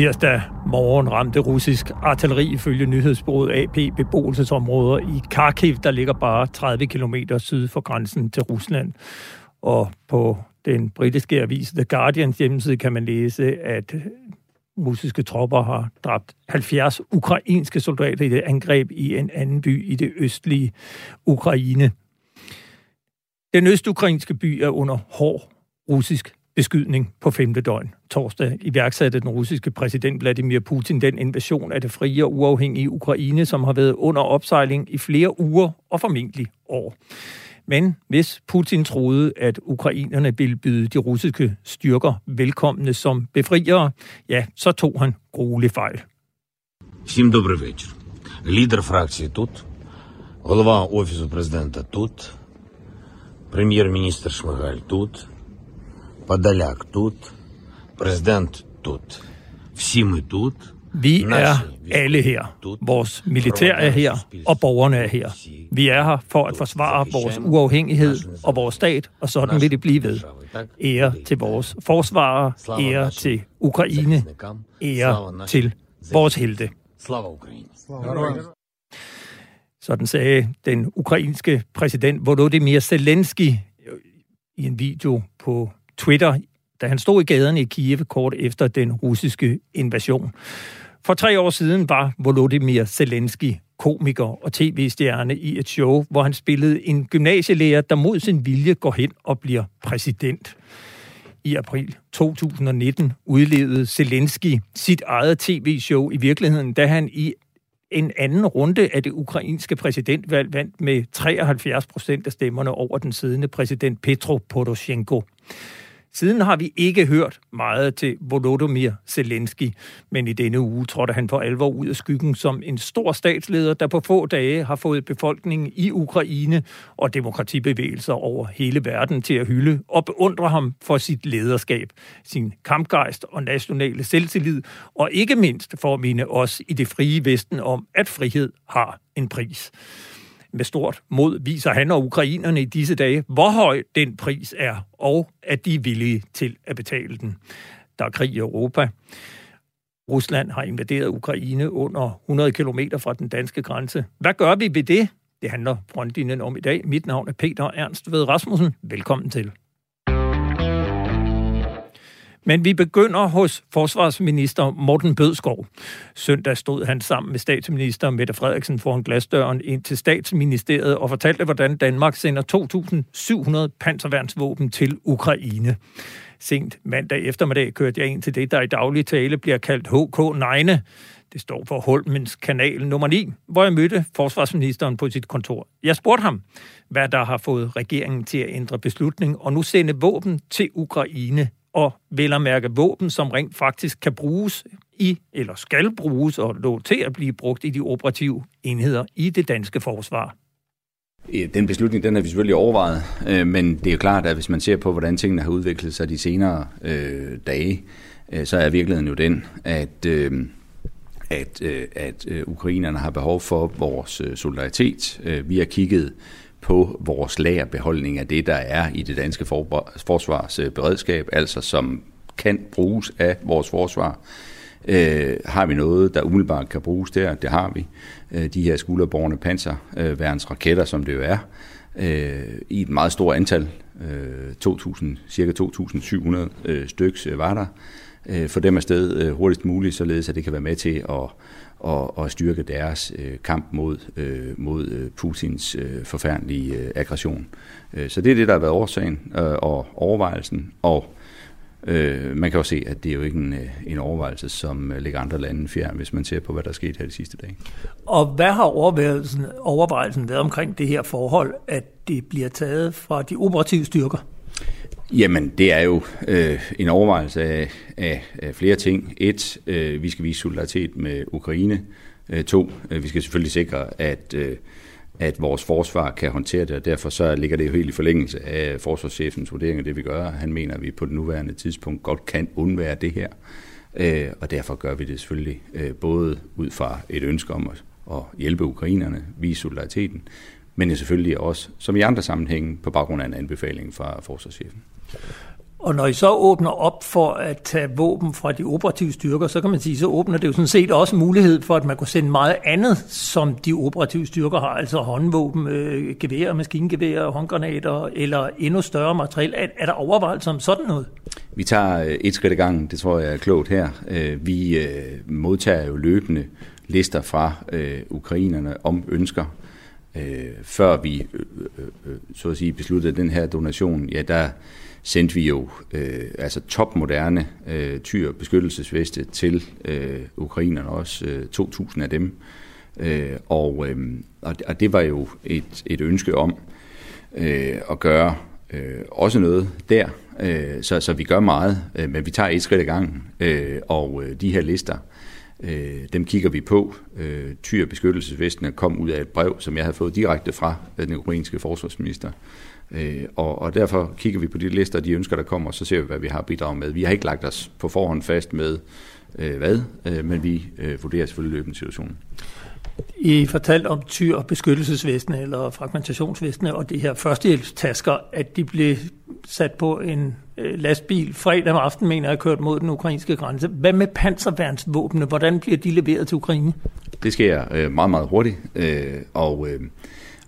Tirsdag morgen ramte russisk artilleri ifølge nyhedsbureauet AP beboelsesområder i Kharkiv, der ligger bare 30 km syd for grænsen til Rusland. Og på den britiske avis The Guardians hjemmeside kan man læse, at russiske tropper har dræbt 70 ukrainske soldater i det angreb i en anden by i det østlige Ukraine. Den østukrainske by er under hård russisk beskydning på femte døgn. Torsdag iværksatte den russiske præsident Vladimir Putin den invasion af det frie og uafhængige Ukraine, som har været under opsejling i flere uger og formentlig år. Men hvis Putin troede, at ukrainerne ville byde de russiske styrker velkomne som befriere, ja, så tog han gruelig fejl. Всім добрий вечір. Лідер фракції тут, голова Офісу президента тут, прем'єр-міністр Шмигаль тут, Подоляк тут, президент тут. Всі ми тут. Vi er alle her. Vores militær er her, og borgerne er her. Vi er her for at forsvare vores uafhængighed og vores stat, og sådan vil det blive ved. Ære til vores forsvarere, ære til Ukraine, ære til vores helte. Слава Україні! Sådan sagde den ukrainske præsident Volodymyr Zelensky i en video på Twitter, da han stod i gaderne i Kiev kort efter den russiske invasion. For tre år siden var Volodymyr Zelensky komiker og tv-stjerne i et show, hvor han spillede en gymnasielærer, der mod sin vilje går hen og bliver præsident. I april 2019 udlevede Zelensky sit eget tv-show i virkeligheden, da han i en anden runde af det ukrainske præsidentvalg vandt med 73 procent af stemmerne over den siddende præsident Petro Poroshenko. Siden har vi ikke hørt meget til Volodymyr Zelensky, men i denne uge trådte han for alvor ud af skyggen som en stor statsleder, der på få dage har fået befolkningen i Ukraine og demokratibevægelser over hele verden til at hylde og beundre ham for sit lederskab, sin kampgejst og nationale selvtillid, og ikke mindst for at minde os i det frie Vesten om, at frihed har en pris med stort mod viser han og ukrainerne i disse dage, hvor høj den pris er, og at de er villige til at betale den. Der er krig i Europa. Rusland har invaderet Ukraine under 100 km fra den danske grænse. Hvad gør vi ved det? Det handler frontlinjen om i dag. Mit navn er Peter Ernst ved Rasmussen. Velkommen til. Men vi begynder hos forsvarsminister Morten Bødskov. Søndag stod han sammen med statsminister Mette Frederiksen foran glasdøren ind til statsministeriet og fortalte, hvordan Danmark sender 2.700 panserværnsvåben til Ukraine. Sent mandag eftermiddag kørte jeg ind til det, der i daglig tale bliver kaldt HK9. Det står for Holmens kanal nummer 9, hvor jeg mødte forsvarsministeren på sit kontor. Jeg spurgte ham, hvad der har fået regeringen til at ændre beslutning og nu sende våben til Ukraine og vel at mærke våben, som rent faktisk kan bruges i, eller skal bruges og lå til at blive brugt i de operative enheder i det danske forsvar. Den beslutning, den har vi selvfølgelig overvejet, øh, men det er jo klart, at hvis man ser på, hvordan tingene har udviklet sig de senere øh, dage, øh, så er virkeligheden jo den, at, øh, at, øh, at øh, ukrainerne har behov for vores øh, solidaritet. Øh, vi har kigget på vores lagerbeholdning af det, der er i det danske forsvarsberedskab, altså som kan bruges af vores forsvar. Øh, har vi noget, der umiddelbart kan bruges der? Det har vi. Øh, de her skulderborgende panserværnsraketter, som det jo er, øh, i et meget stort antal, øh, 2000, cirka 2.700 øh, styks øh, var der, øh, for dem afsted øh, hurtigst muligt, således at det kan være med til at og, og styrke deres øh, kamp mod, øh, mod øh, Putins øh, forfærdelige øh, aggression. Øh, så det er det, der har været årsagen øh, og overvejelsen, og øh, man kan jo se, at det er jo ikke en, øh, en overvejelse, som øh, ligger andre lande fjern, hvis man ser på, hvad der er sket her de sidste dage. Og hvad har overvejelsen, overvejelsen været omkring det her forhold, at det bliver taget fra de operative styrker? Jamen, det er jo øh, en overvejelse af, af, af flere ting. Et, øh, vi skal vise solidaritet med Ukraine. Øh, to, øh, vi skal selvfølgelig sikre, at, øh, at vores forsvar kan håndtere det, og derfor så ligger det jo helt i forlængelse af forsvarschefens vurdering af det, vi gør. Han mener, at vi på det nuværende tidspunkt godt kan undvære det her, øh, og derfor gør vi det selvfølgelig øh, både ud fra et ønske om at, at hjælpe ukrainerne, vise solidariteten, men selvfølgelig også, som i andre sammenhænge, på baggrund af en anbefaling fra forsvarschefen. Og når I så åbner op for at tage våben fra de operative styrker, så kan man sige, så åbner det jo sådan set også mulighed for, at man kunne sende meget andet, som de operative styrker har, altså håndvåben, øh, geværer, maskingeværer, håndgranater eller endnu større materiel. Er, er der overvejelser om sådan noget? Vi tager øh, et skridt i gangen, det tror jeg er klogt her. Øh, vi øh, modtager jo løbende lister fra ukrainerne om ønsker. Øh, før vi øh, øh, så at sige, besluttede den her donation, ja, der sendte vi jo øh, altså topmoderne øh, tyr beskyttelsesveste til øh, ukrainerne også, øh, 2.000 af dem. Øh, og, øh, og det var jo et, et ønske om øh, at gøre øh, også noget der, øh, så, så vi gør meget, øh, men vi tager et skridt ad gangen, øh, og øh, de her lister, øh, dem kigger vi på. Øh, tyr beskyttelsesvestene kom ud af et brev, som jeg havde fået direkte fra øh, den ukrainske forsvarsminister, Øh, og, og derfor kigger vi på de lister og de ønsker, der kommer, og så ser vi, hvad vi har bidraget med. Vi har ikke lagt os på forhånd fast med øh, hvad, øh, men vi øh, vurderer selvfølgelig løbende situationen. I fortalte om tyr- og beskyttelsesvestene eller fragmentationsvestene og de her førstehjælpstasker, at de blev sat på en øh, lastbil fredag om aftenen, mener jeg, kørt mod den ukrainske grænse. Hvad med panserværnsvåbne? Hvordan bliver de leveret til Ukraine? Det sker øh, meget, meget hurtigt, øh, og øh,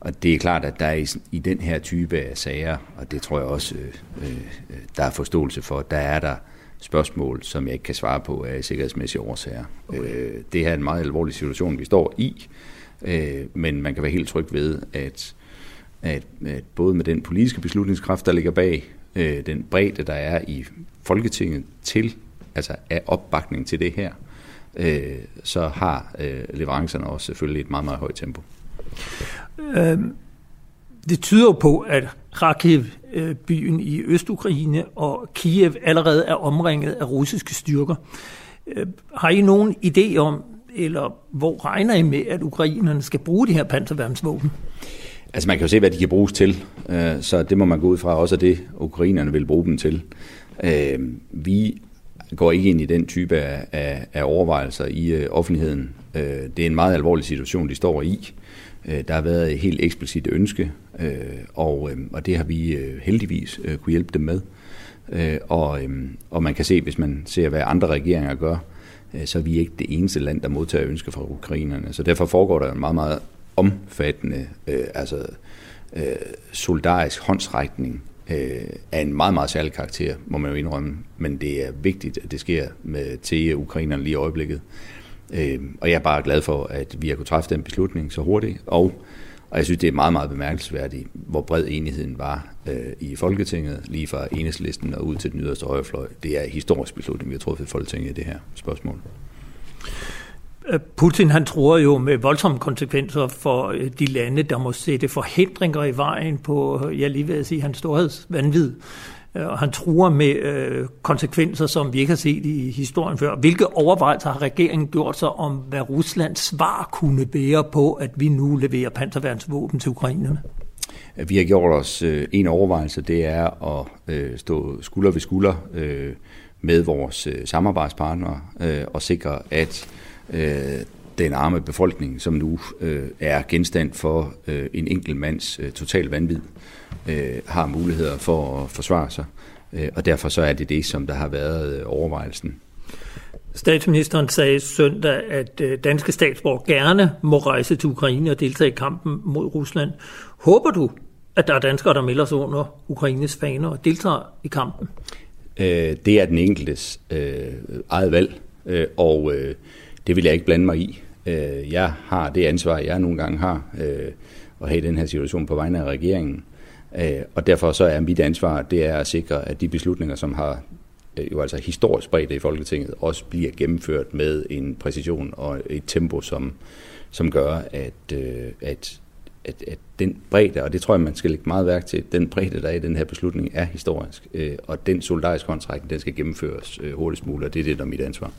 og det er klart, at der er i, i den her type af sager, og det tror jeg også, øh, øh, der er forståelse for, der er der spørgsmål, som jeg ikke kan svare på af sikkerhedsmæssige årsager. Okay. Øh, det her er en meget alvorlig situation, vi står i, øh, men man kan være helt tryg ved, at, at, at både med den politiske beslutningskraft, der ligger bag, øh, den bredde, der er i Folketinget til, altså af opbakning til det her, øh, så har øh, leverancerne også selvfølgelig et meget, meget højt tempo. Øh, det tyder jo på, at Kharkiv, byen i Østukraine, og Kiev allerede er omringet af russiske styrker. Øh, har I nogen idé om, eller hvor regner I med, at ukrainerne skal bruge de her panserværnsvåben? Altså man kan jo se, hvad de kan bruges til, øh, så det må man gå ud fra også, at det ukrainerne vil bruge dem til. Øh, vi går ikke ind i den type af, af, af overvejelser i offentligheden. Det er en meget alvorlig situation, de står i. Øh, der har været et helt eksplicit ønske, øh, og, øhm, og det har vi øh, heldigvis kunne hjælpe dem med. Og, øhm, og man kan se, hvis man ser, hvad andre regeringer gør, så er vi ikke det eneste land, der modtager ønsker fra ukrainerne. Så derfor foregår der en meget, meget omfattende, altså solidarisk håndsrækning af en meget, meget særlig karakter, må man jo indrømme. Men det er vigtigt, at det sker med til ukrainerne lige i øjeblikket. Øh, og jeg er bare glad for, at vi har kunnet træffe den beslutning så hurtigt, og, og jeg synes, det er meget, meget bemærkelsesværdigt, hvor bred enigheden var øh, i Folketinget, lige fra enhedslisten og ud til den yderste højrefløj. Det er en historisk beslutning, vi har truffet i Folketinget i det her spørgsmål. Øh, Putin han tror jo med voldsomme konsekvenser for øh, de lande, der må sætte forhindringer i vejen på, øh, jeg lige vil sige, hans storhedsvandvid. Og han truer med øh, konsekvenser, som vi ikke har set i historien før. Hvilke overvejelser har regeringen gjort sig om, hvad Ruslands svar kunne bære på, at vi nu leverer panserværnsvåben til ukrainerne? Vi har gjort os øh, en overvejelse, det er at øh, stå skulder ved skulder øh, med vores øh, samarbejdspartnere øh, og sikre, at øh, den arme befolkning, som nu øh, er genstand for øh, en enkelt mands øh, total vanvid, øh, har muligheder for at forsvare sig. Øh, og derfor så er det det, som der har været øh, overvejelsen. Statsministeren sagde søndag, at øh, danske statsborger gerne må rejse til Ukraine og deltage i kampen mod Rusland. Håber du, at der er danskere, der melder sig under Ukraines faner og deltager i kampen? Øh, det er den enkeltes øh, eget valg, øh, og øh, det vil jeg ikke blande mig i. Øh, jeg har det ansvar, jeg nogle gange har, øh, at have den her situation på vegne af regeringen. Øh, og derfor så er mit ansvar, det er at sikre, at de beslutninger, som har øh, jo altså historisk bredt i Folketinget, også bliver gennemført med en præcision og et tempo, som, som gør, at, øh, at, at, at den bredde, og det tror jeg, man skal lægge meget værk til, den bredde, der er i den her beslutning, er historisk. Øh, og den solidarisk kontrækning, den skal gennemføres hurtigst muligt, og det er det, der er mit ansvar.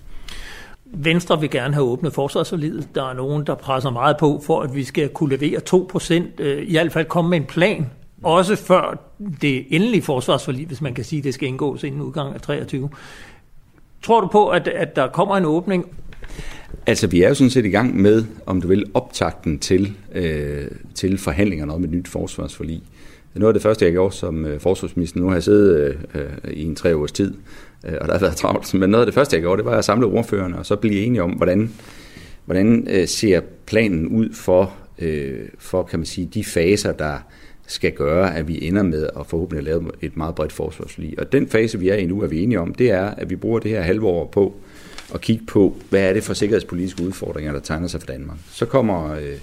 Venstre vil gerne have åbnet forsvarsforlidet. Der er nogen, der presser meget på for, at vi skal kunne levere 2%, øh, i hvert fald komme med en plan også før det endelige forsvarsforlig, hvis man kan sige, at det skal indgås inden udgang af 23. Tror du på, at, at der kommer en åbning? Altså, vi er jo sådan set i gang med, om du vil, optakten til, øh, til forhandlingerne om et nyt forsvarsforlig. noget af det første, jeg gjorde som øh, forsvarsminister. Nu har jeg siddet øh, i en tre års tid, øh, og der har været travlt. Men noget af det første, jeg gjorde, det var at samle ordførerne, og så blive enige om, hvordan, hvordan øh, ser planen ud for, øh, for, kan man sige, de faser, der skal gøre, at vi ender med at forhåbentlig lave et meget bredt forsvarsforlig. Og den fase, vi er i nu, er vi enige om, det er, at vi bruger det her halve år på at kigge på, hvad er det for sikkerhedspolitiske udfordringer, der tegner sig for Danmark. Så kommer øh,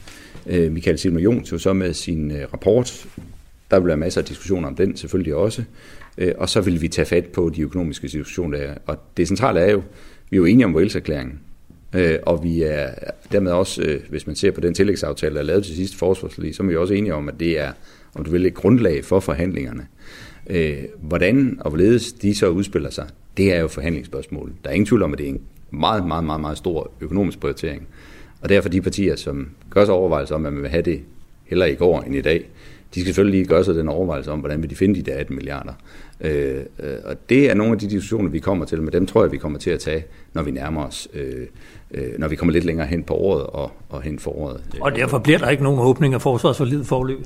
øh Michael Simon Jons jo så med sin øh, rapport. Der vil være masser af diskussioner om den selvfølgelig også. Øh, og så vil vi tage fat på de økonomiske situationer, Der. Og det centrale er jo, vi er jo enige om Wales-erklæringen. Øh, og vi er dermed også, øh, hvis man ser på den tillægsaftale, der er lavet til sidst forsvarsforlig, så er vi også enige om, at det er om du vil, et grundlag for forhandlingerne. Øh, hvordan og hvorledes de så udspiller sig, det er jo forhandlingsspørgsmål. Der er ingen tvivl om, at det er en meget, meget, meget, meget stor økonomisk prioritering. Og derfor de partier, som gør sig overvejelser om, at man vil have det heller i går end i dag, de skal selvfølgelig lige gøre sig den overvejelse om, hvordan vil de finde de der 18 milliarder. Øh, øh, og det er nogle af de diskussioner, vi kommer til, men dem tror jeg, vi kommer til at tage, når vi nærmer os, øh, øh når vi kommer lidt længere hen på året og, og hen for året. Og derfor bliver der ikke nogen åbning af forsvarsforlidet forløb?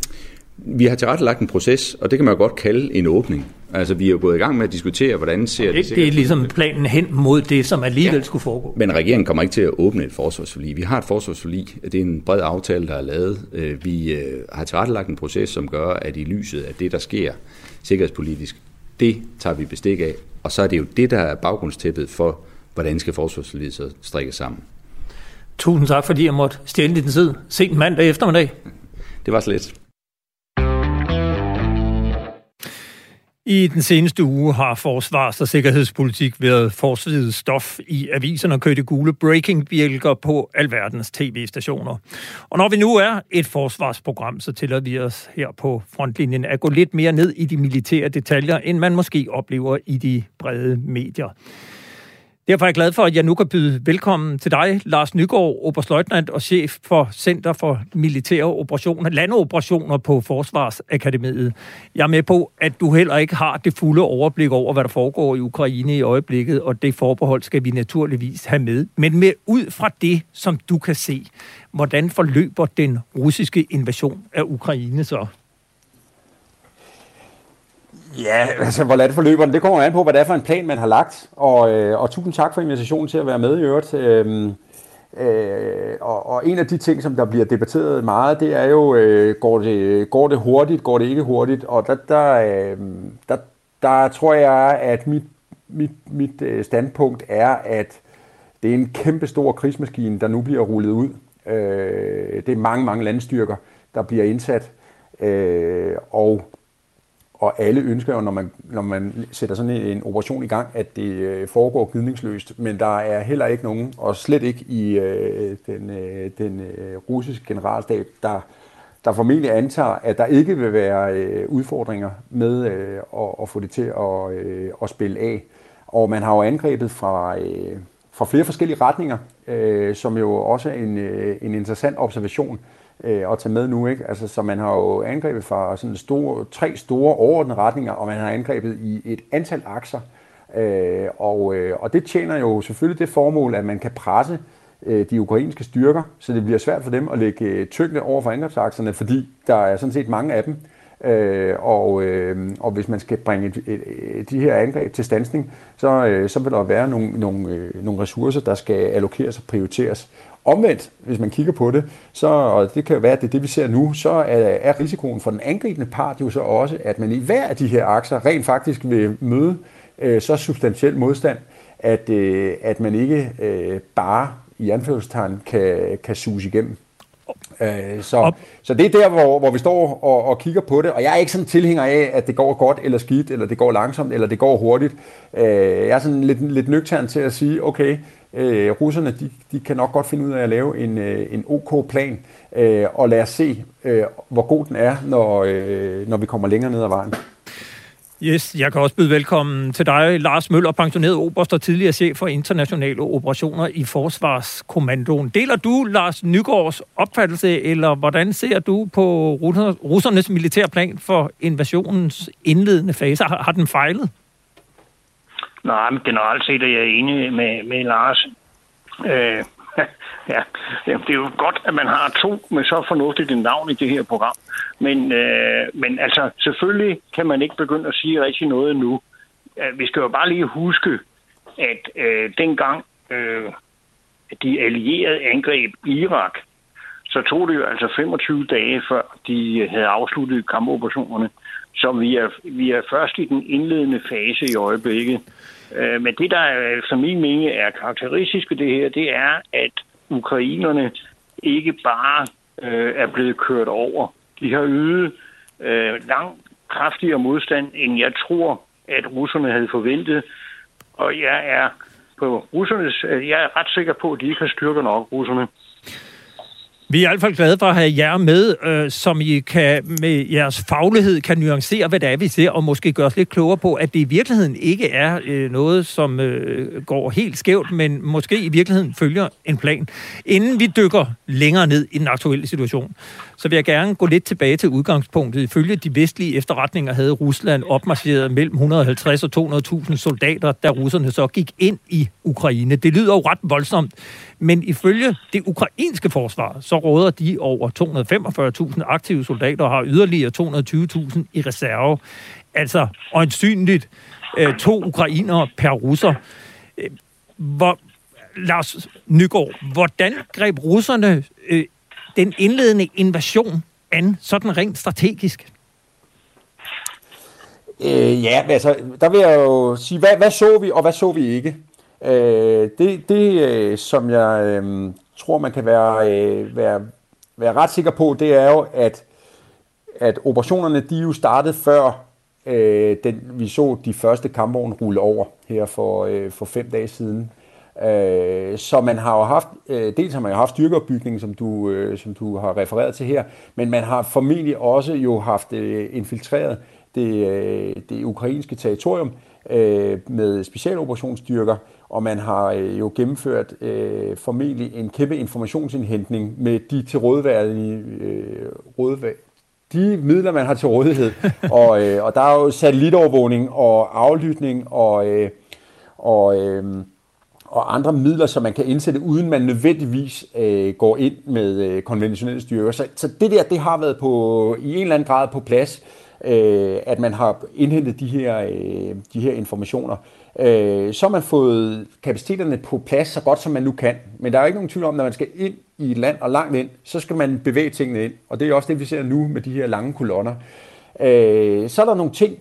Vi har tilrettelagt en proces, og det kan man jo godt kalde en åbning. Altså, vi er jo gået i gang med at diskutere, hvordan ser det... Det, det er ligesom planen hen mod det, som alligevel ja. skulle foregå. Men regeringen kommer ikke til at åbne et forsvarsforlig. Vi har et forsvarsforlig. Det er en bred aftale, der er lavet. Øh, vi øh, har tilrettelagt en proces, som gør, at i lyset af det, der sker sikkerhedspolitisk, det tager vi bestik af. Og så er det jo det, der er baggrundstæppet for, hvordan skal forsvarsforliget så strikkes sammen. Tusind tak, fordi jeg måtte stjæle din tid sent mandag eftermiddag. Det var slet. I den seneste uge har forsvars- og sikkerhedspolitik været forsvidet stof i aviserne og kørt i gule breaking-bjælker på alverdens tv-stationer. Og når vi nu er et forsvarsprogram, så tillader vi os her på frontlinjen at gå lidt mere ned i de militære detaljer, end man måske oplever i de brede medier. Derfor er jeg glad for, at jeg nu kan byde velkommen til dig, Lars Nygaard, oberstløjtnant og chef for Center for Militære Operationer, landoperationer på Forsvarsakademiet. Jeg er med på, at du heller ikke har det fulde overblik over, hvad der foregår i Ukraine i øjeblikket, og det forbehold skal vi naturligvis have med. Men med ud fra det, som du kan se, hvordan forløber den russiske invasion af Ukraine så? Ja, altså hvor det forløber det kommer an på, hvad det er for en plan, man har lagt. Og, øh, og tusind tak for invitationen til at være med i øvrigt. Øhm, øh, og, og en af de ting, som der bliver debatteret meget, det er jo, øh, går, det, går det hurtigt, går det ikke hurtigt? Og der, der, øh, der, der tror jeg, at mit, mit, mit øh, standpunkt er, at det er en kæmpe stor krigsmaskine, der nu bliver rullet ud. Øh, det er mange, mange landstyrker, der bliver indsat. Øh, og og alle ønsker jo, når man, når man sætter sådan en, operation i gang, at det øh, foregår gidningsløst. Men der er heller ikke nogen, og slet ikke i øh, den, øh, den øh, russiske generalstab, der, der formentlig antager, at der ikke vil være øh, udfordringer med øh, at, at få det til at, øh, at spille af. Og man har jo angrebet fra, øh, fra flere forskellige retninger, øh, som jo også er en, øh, en interessant observation øh, at tage med nu. Ikke? Altså, så man har jo angrebet fra sådan store, tre store overordnede retninger, og man har angrebet i et antal akser. Øh, og, øh, og det tjener jo selvfølgelig det formål, at man kan presse øh, de ukrainske styrker, så det bliver svært for dem at lægge øh, tyngde over for angrebsakserne, fordi der er sådan set mange af dem. Øh, Øh, og, øh, og hvis man skal bringe et, et, et, de her angreb til stansning, så, øh, så vil der være nogle, nogle, øh, nogle ressourcer, der skal allokeres og prioriteres. Omvendt, hvis man kigger på det, så, og det kan jo være, at det er det, vi ser nu, så er, er risikoen for den angribende part jo så også, at man i hver af de her akser rent faktisk vil møde øh, så substantiel modstand, at, øh, at man ikke øh, bare i anførselstegn kan, kan suge igennem. Øh, så, så det er der, hvor, hvor vi står og, og kigger på det, og jeg er ikke sådan tilhænger af, at det går godt eller skidt, eller det går langsomt, eller det går hurtigt. Øh, jeg er sådan lidt, lidt nøgtern til at sige, okay, øh, russerne de, de kan nok godt finde ud af at lave en, øh, en OK plan, øh, og lad os se, øh, hvor god den er, når, øh, når vi kommer længere ned ad vejen. Yes, jeg kan også byde velkommen til dig, Lars Møller, pensioneret oberst og tidligere chef for internationale operationer i Forsvarskommandoen. Deler du Lars Nygaards opfattelse, eller hvordan ser du på russernes militærplan for invasionens indledende fase? Har, har den fejlet? Nej, men generelt set er jeg enig med, med Lars. Øh, ja, det er jo godt, at man har to med så fornuftigt et navn i det her program. Men, øh, men altså, selvfølgelig kan man ikke begynde at sige rigtig noget nu. Vi skal jo bare lige huske, at øh, dengang øh, de allierede angreb Irak, så tog det jo altså 25 dage før de øh, havde afsluttet kampoperationerne. Så vi er, vi er først i den indledende fase i øjeblikket. Øh, men det, der øh, efter min mening er karakteristisk ved det her, det er, at ukrainerne ikke bare øh, er blevet kørt over. De har ydet øh, langt kraftigere modstand, end jeg tror, at russerne havde forventet. Og jeg er på russernes, øh, jeg er ret sikker på, at de ikke har styrker nok, russerne. Vi er i hvert fald glade for at have jer med, øh, som I kan med jeres faglighed kan nuancere, hvad det er, vi ser, og måske gøre os lidt klogere på, at det i virkeligheden ikke er øh, noget, som øh, går helt skævt, men måske i virkeligheden følger en plan. Inden vi dykker længere ned i den aktuelle situation, så vil jeg gerne gå lidt tilbage til udgangspunktet. Ifølge de vestlige efterretninger havde Rusland opmarcheret mellem 150 og 200.000 soldater, da russerne så gik ind i Ukraine. Det lyder jo ret voldsomt, men ifølge det ukrainske forsvar, så råder de over 245.000 aktive soldater og har yderligere 220.000 i reserve. Altså øjensynligt øh, to ukrainere per russer. Øh, hvor, Lars Nygaard, hvordan greb russerne øh, den indledende invasion an, sådan rent strategisk? Øh, ja, altså, der vil jeg jo sige, hvad, hvad så vi, og hvad så vi ikke? Øh, det, det øh, som jeg øh, tror, man kan være, øh, være, være ret sikker på, det er jo, at, at operationerne, de jo startede før øh, den, vi så de første kampvogne rulle over her for, øh, for fem dage siden. Øh, så man har jo haft, øh, dels har man jo haft styrkeopbygning, som du, øh, som du har refereret til her, men man har formentlig også jo haft øh, infiltreret det, øh, det ukrainske territorium øh, med specialoperationsstyrker, og man har øh, jo gennemført øh, formentlig en kæmpe informationsindhentning med de til rådværdige, øh, rådvær, de midler, man har til rådighed. og, øh, og der er jo satellitovervågning og aflytning og, øh, og øh, og andre midler, som man kan indsætte, uden man nødvendigvis øh, går ind med øh, konventionelle styrker. Så, så det der, det har været på i en eller anden grad på plads, øh, at man har indhentet de her, øh, de her informationer. Øh, så har man fået kapaciteterne på plads så godt, som man nu kan. Men der er ikke nogen tvivl om, at når man skal ind i et land og langt ind, så skal man bevæge tingene ind. Og det er også det, vi ser nu med de her lange kolonner. Øh, så er der nogle ting,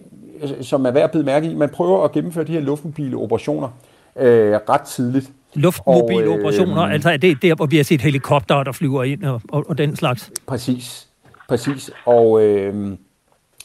som er værd at bide mærke i. Man prøver at gennemføre de her luftmobile operationer øh, ret tidligt. Luftmobile og, øh, operationer, altså er det der, hvor vi har set helikopter, der flyver ind og, og, og den slags? Præcis, præcis. Og, øh,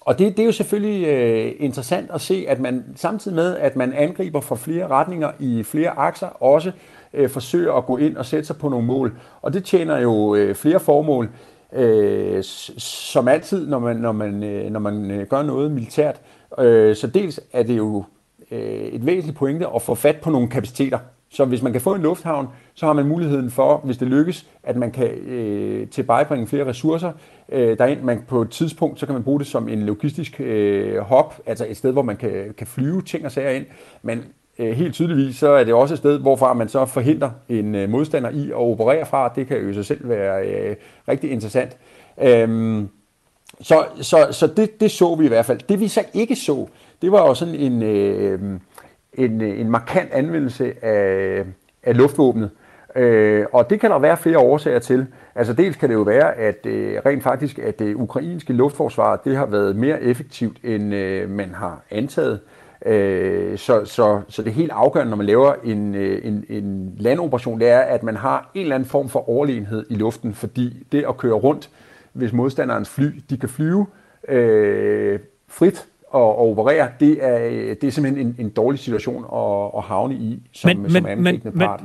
og det, det er jo selvfølgelig øh, interessant at se, at man samtidig med, at man angriber fra flere retninger i flere akser, også øh, forsøger at gå ind og sætte sig på nogle mål. Og det tjener jo øh, flere formål. Øh, som altid, når man, når man, øh, når man øh, gør noget militært. Øh, så dels er det jo øh, et væsentligt pointe at få fat på nogle kapaciteter. Så hvis man kan få en lufthavn, så har man muligheden for, hvis det lykkes, at man kan øh, tilbejebringe flere ressourcer øh, derind. Man på et tidspunkt, så kan man bruge det som en logistisk øh, hop, altså et sted, hvor man kan, kan flyve ting og sager ind. Men øh, helt tydeligvis, så er det også et sted, hvorfra man så forhindrer en øh, modstander i at operere fra. Det kan jo i sig selv være øh, rigtig interessant. Øhm, så så, så det, det så vi i hvert fald. Det vi så ikke så, det var jo sådan en, øh, en, en markant anvendelse af, af luftvåbnet. Øh, og det kan der være flere årsager til. Altså dels kan det jo være, at øh, rent faktisk, at det ukrainske luftforsvar, det har været mere effektivt, end øh, man har antaget. Øh, så, så, så det er helt afgørende, når man laver en, øh, en, en landoperation, det er, at man har en eller anden form for overlegenhed i luften, fordi det at køre rundt, hvis modstanderens fly, de kan flyve øh, frit, og, og operere, det er, det er simpelthen en, en dårlig situation at, at havne i som, men, som men, men, part.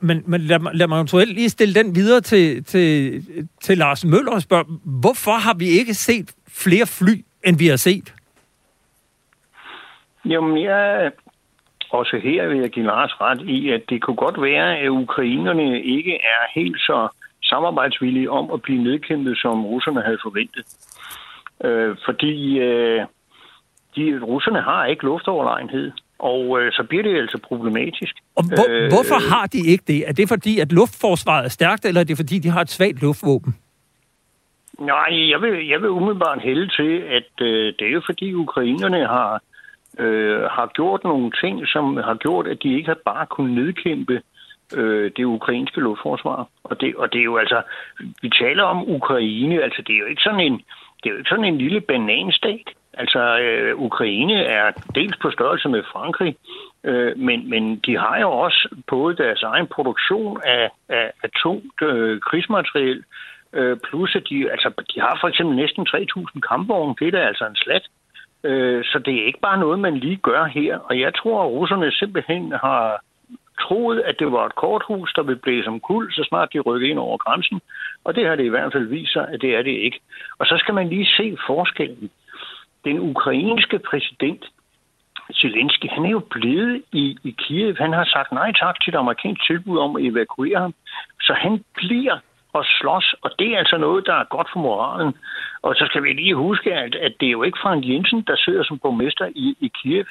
Men, men lad, lad mig eventuelt lige stille den videre til, til, til Lars Møller og spørge, hvorfor har vi ikke set flere fly, end vi har set? Jamen, jeg, også her vil jeg give Lars ret i, at det kunne godt være, at ukrainerne ikke er helt så samarbejdsvillige om at blive nedkæmpet, som russerne havde forventet. Øh, fordi øh, de, russerne har ikke luftoverlegenhed. Og øh, så bliver det altså problematisk. Og hvor, øh, hvorfor har de ikke det? Er det fordi, at luftforsvaret er stærkt, eller er det fordi, de har et svagt luftvåben? Nej, jeg vil, jeg vil umiddelbart hælde til, at øh, det er jo fordi, ukrainerne har, øh, har gjort nogle ting, som har gjort, at de ikke har bare kunnet nedkæmpe øh, det ukrainske luftforsvar. Og det, og det er jo altså, vi taler om Ukraine, altså det er jo ikke sådan en, det er jo ikke sådan en lille bananstat. Altså, øh, Ukraine er dels på størrelse med Frankrig, øh, men, men de har jo også både deres egen produktion af, af, af tungt øh, krigsmateriel, øh, plus at de, altså, de har for eksempel næsten 3.000 kampvogne. Det er da altså en slat. Øh, så det er ikke bare noget, man lige gør her. Og jeg tror, at russerne simpelthen har troet, at det var et korthus, der ville blive som kul, så snart de rykkede ind over grænsen. Og det har det i hvert fald vist sig, at det er det ikke. Og så skal man lige se forskellen. Den ukrainske præsident, Zelensky, han er jo blevet i, i Kiev. Han har sagt nej tak til et amerikansk tilbud om at evakuere ham. Så han bliver og slås, og det er altså noget, der er godt for moralen. Og så skal vi lige huske, at, at det er jo ikke Frank Jensen, der sidder som borgmester i, i Kiev.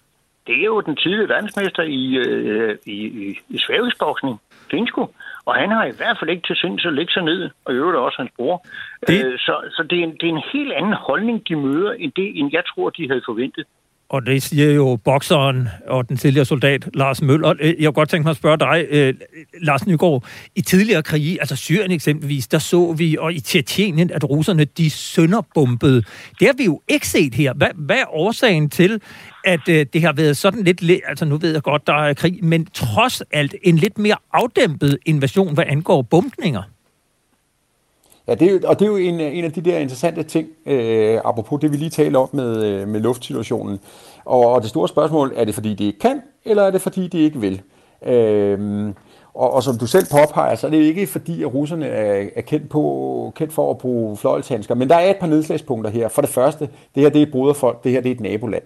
Det er jo den tidlige verdensmester i, øh, i, i, i svævesboksning, Finsko. Og han har i hvert fald ikke til sinds at lægge sig ned, og i øvrigt også hans bror. Det... Øh, så så det, er en, det er en helt anden holdning, de møder, end det, end jeg tror, de havde forventet. Og det siger jo bokseren og den tidligere soldat Lars Møller. Øh, jeg kunne godt tænke mig at spørge dig, øh, Lars Nygaard. I tidligere krige, altså Syrien eksempelvis, der så vi, og i Tjetjenien, at russerne de sønderbombede. Det har vi jo ikke set her. Hvad, hvad er årsagen til, at øh, det har været sådan lidt, altså nu ved jeg godt, der er krig, men trods alt en lidt mere afdæmpet invasion, hvad angår bombninger? Ja, det er jo, og det er jo en, en af de der interessante ting, øh, apropos det, vi lige talte om med, øh, med luftsituationen. Og, og det store spørgsmål, er det fordi, de ikke kan, eller er det fordi, de ikke vil? Øh, og, og som du selv påpeger, så er det ikke fordi, at russerne er, er kendt, på, kendt for at bruge fløjlshandsker. Men der er et par nedslagspunkter her. For det første, det her det er et broderfolk, det her det er et naboland.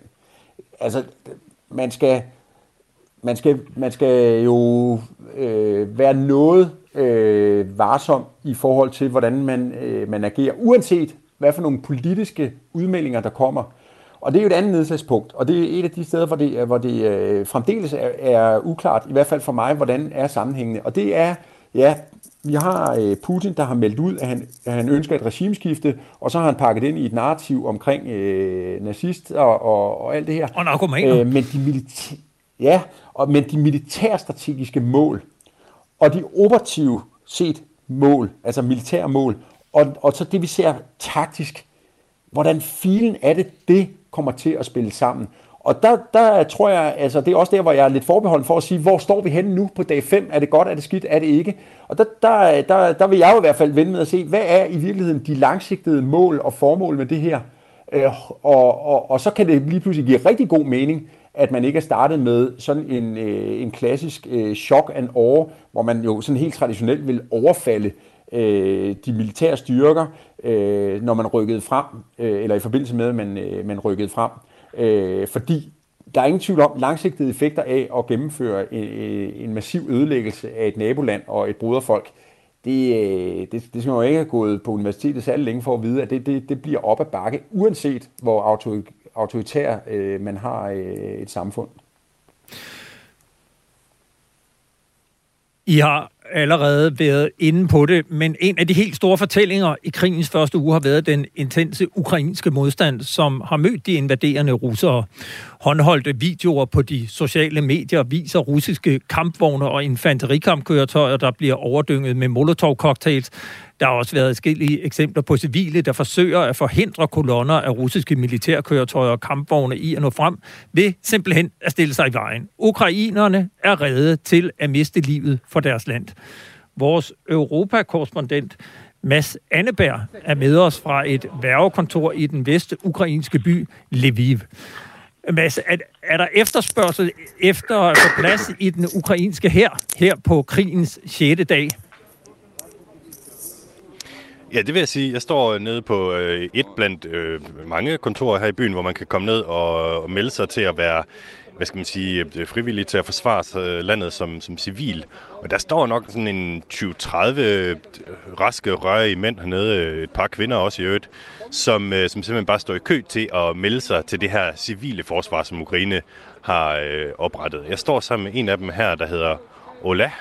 Altså, man skal, man skal, man skal jo øh, være noget øh, varsom i forhold til, hvordan man, øh, man agerer, uanset hvad for nogle politiske udmeldinger, der kommer. Og det er jo et andet nedslagspunkt, og det er et af de steder, hvor det, hvor det øh, fremdeles er, er uklart, i hvert fald for mig, hvordan er sammenhængende. Og det er, ja, vi har øh, Putin, der har meldt ud, at han, at han ønsker et regimeskifte, og så har han pakket ind i et narrativ omkring øh, nazist og, og, og alt det her. Og narkomaner. Øh, men de militære, ja, og, men de militærstrategiske mål, og de operative set mål, altså militære mål, og, og så det vi ser taktisk, hvordan filen er det, det kommer til at spille sammen. Og der, der tror jeg, altså det er også der, hvor jeg er lidt forbeholden for at sige, hvor står vi henne nu på dag 5? Er det godt, er det skidt, er det ikke? Og der, der, der, der vil jeg jo i hvert fald vende med at se, hvad er i virkeligheden de langsigtede mål og formål med det her? Øh, og, og, og så kan det lige pludselig give rigtig god mening, at man ikke er startet med sådan en, øh, en klassisk øh, shock and awe, hvor man jo sådan helt traditionelt vil overfalde øh, de militære styrker, øh, når man rykkede frem, øh, eller i forbindelse med, at man, øh, man rykkede frem. Øh, fordi der er ingen tvivl om langsigtede effekter af at gennemføre en, en massiv ødelæggelse af et naboland og et broderfolk. Det, øh, det, det skal man jo ikke have gået på universitetet særlig længe for at vide, at det, det, det bliver op ad bakke, uanset hvor autoritær øh, man har øh, et samfund. I har allerede været inde på det, men en af de helt store fortællinger i krigens første uge har været den intense ukrainske modstand, som har mødt de invaderende russere. Håndholdte videoer på de sociale medier viser russiske kampvogne og infanterikampkøretøjer, der bliver overdynget med molotov-cocktails. Der har også været forskellige eksempler på civile, der forsøger at forhindre kolonner af russiske militærkøretøjer og kampvogne i at nå frem, ved simpelthen at stille sig i vejen. Ukrainerne er redde til at miste livet for deres land. Vores Europakorrespondent Mads Anneberg er med os fra et værvekontor i den ukrainske by Lviv. Mads, er, er der efterspørgsel efter at få plads i den ukrainske her, her på krigens 6. dag? Ja, det vil jeg sige. Jeg står øh, nede på øh, et blandt øh, mange kontorer her i byen, hvor man kan komme ned og, og melde sig til at være hvad skal man sige, øh, frivillige til at forsvare øh, landet som, som civil. Og der står nok sådan en 20-30 øh, raske rørige mænd hernede, øh, et par kvinder også i øvrigt, som, som simpelthen bare står i kø til at melde sig til det her civile forsvar, som Ukraine har øh, oprettet. Jeg står sammen med en af dem her, der hedder Ola.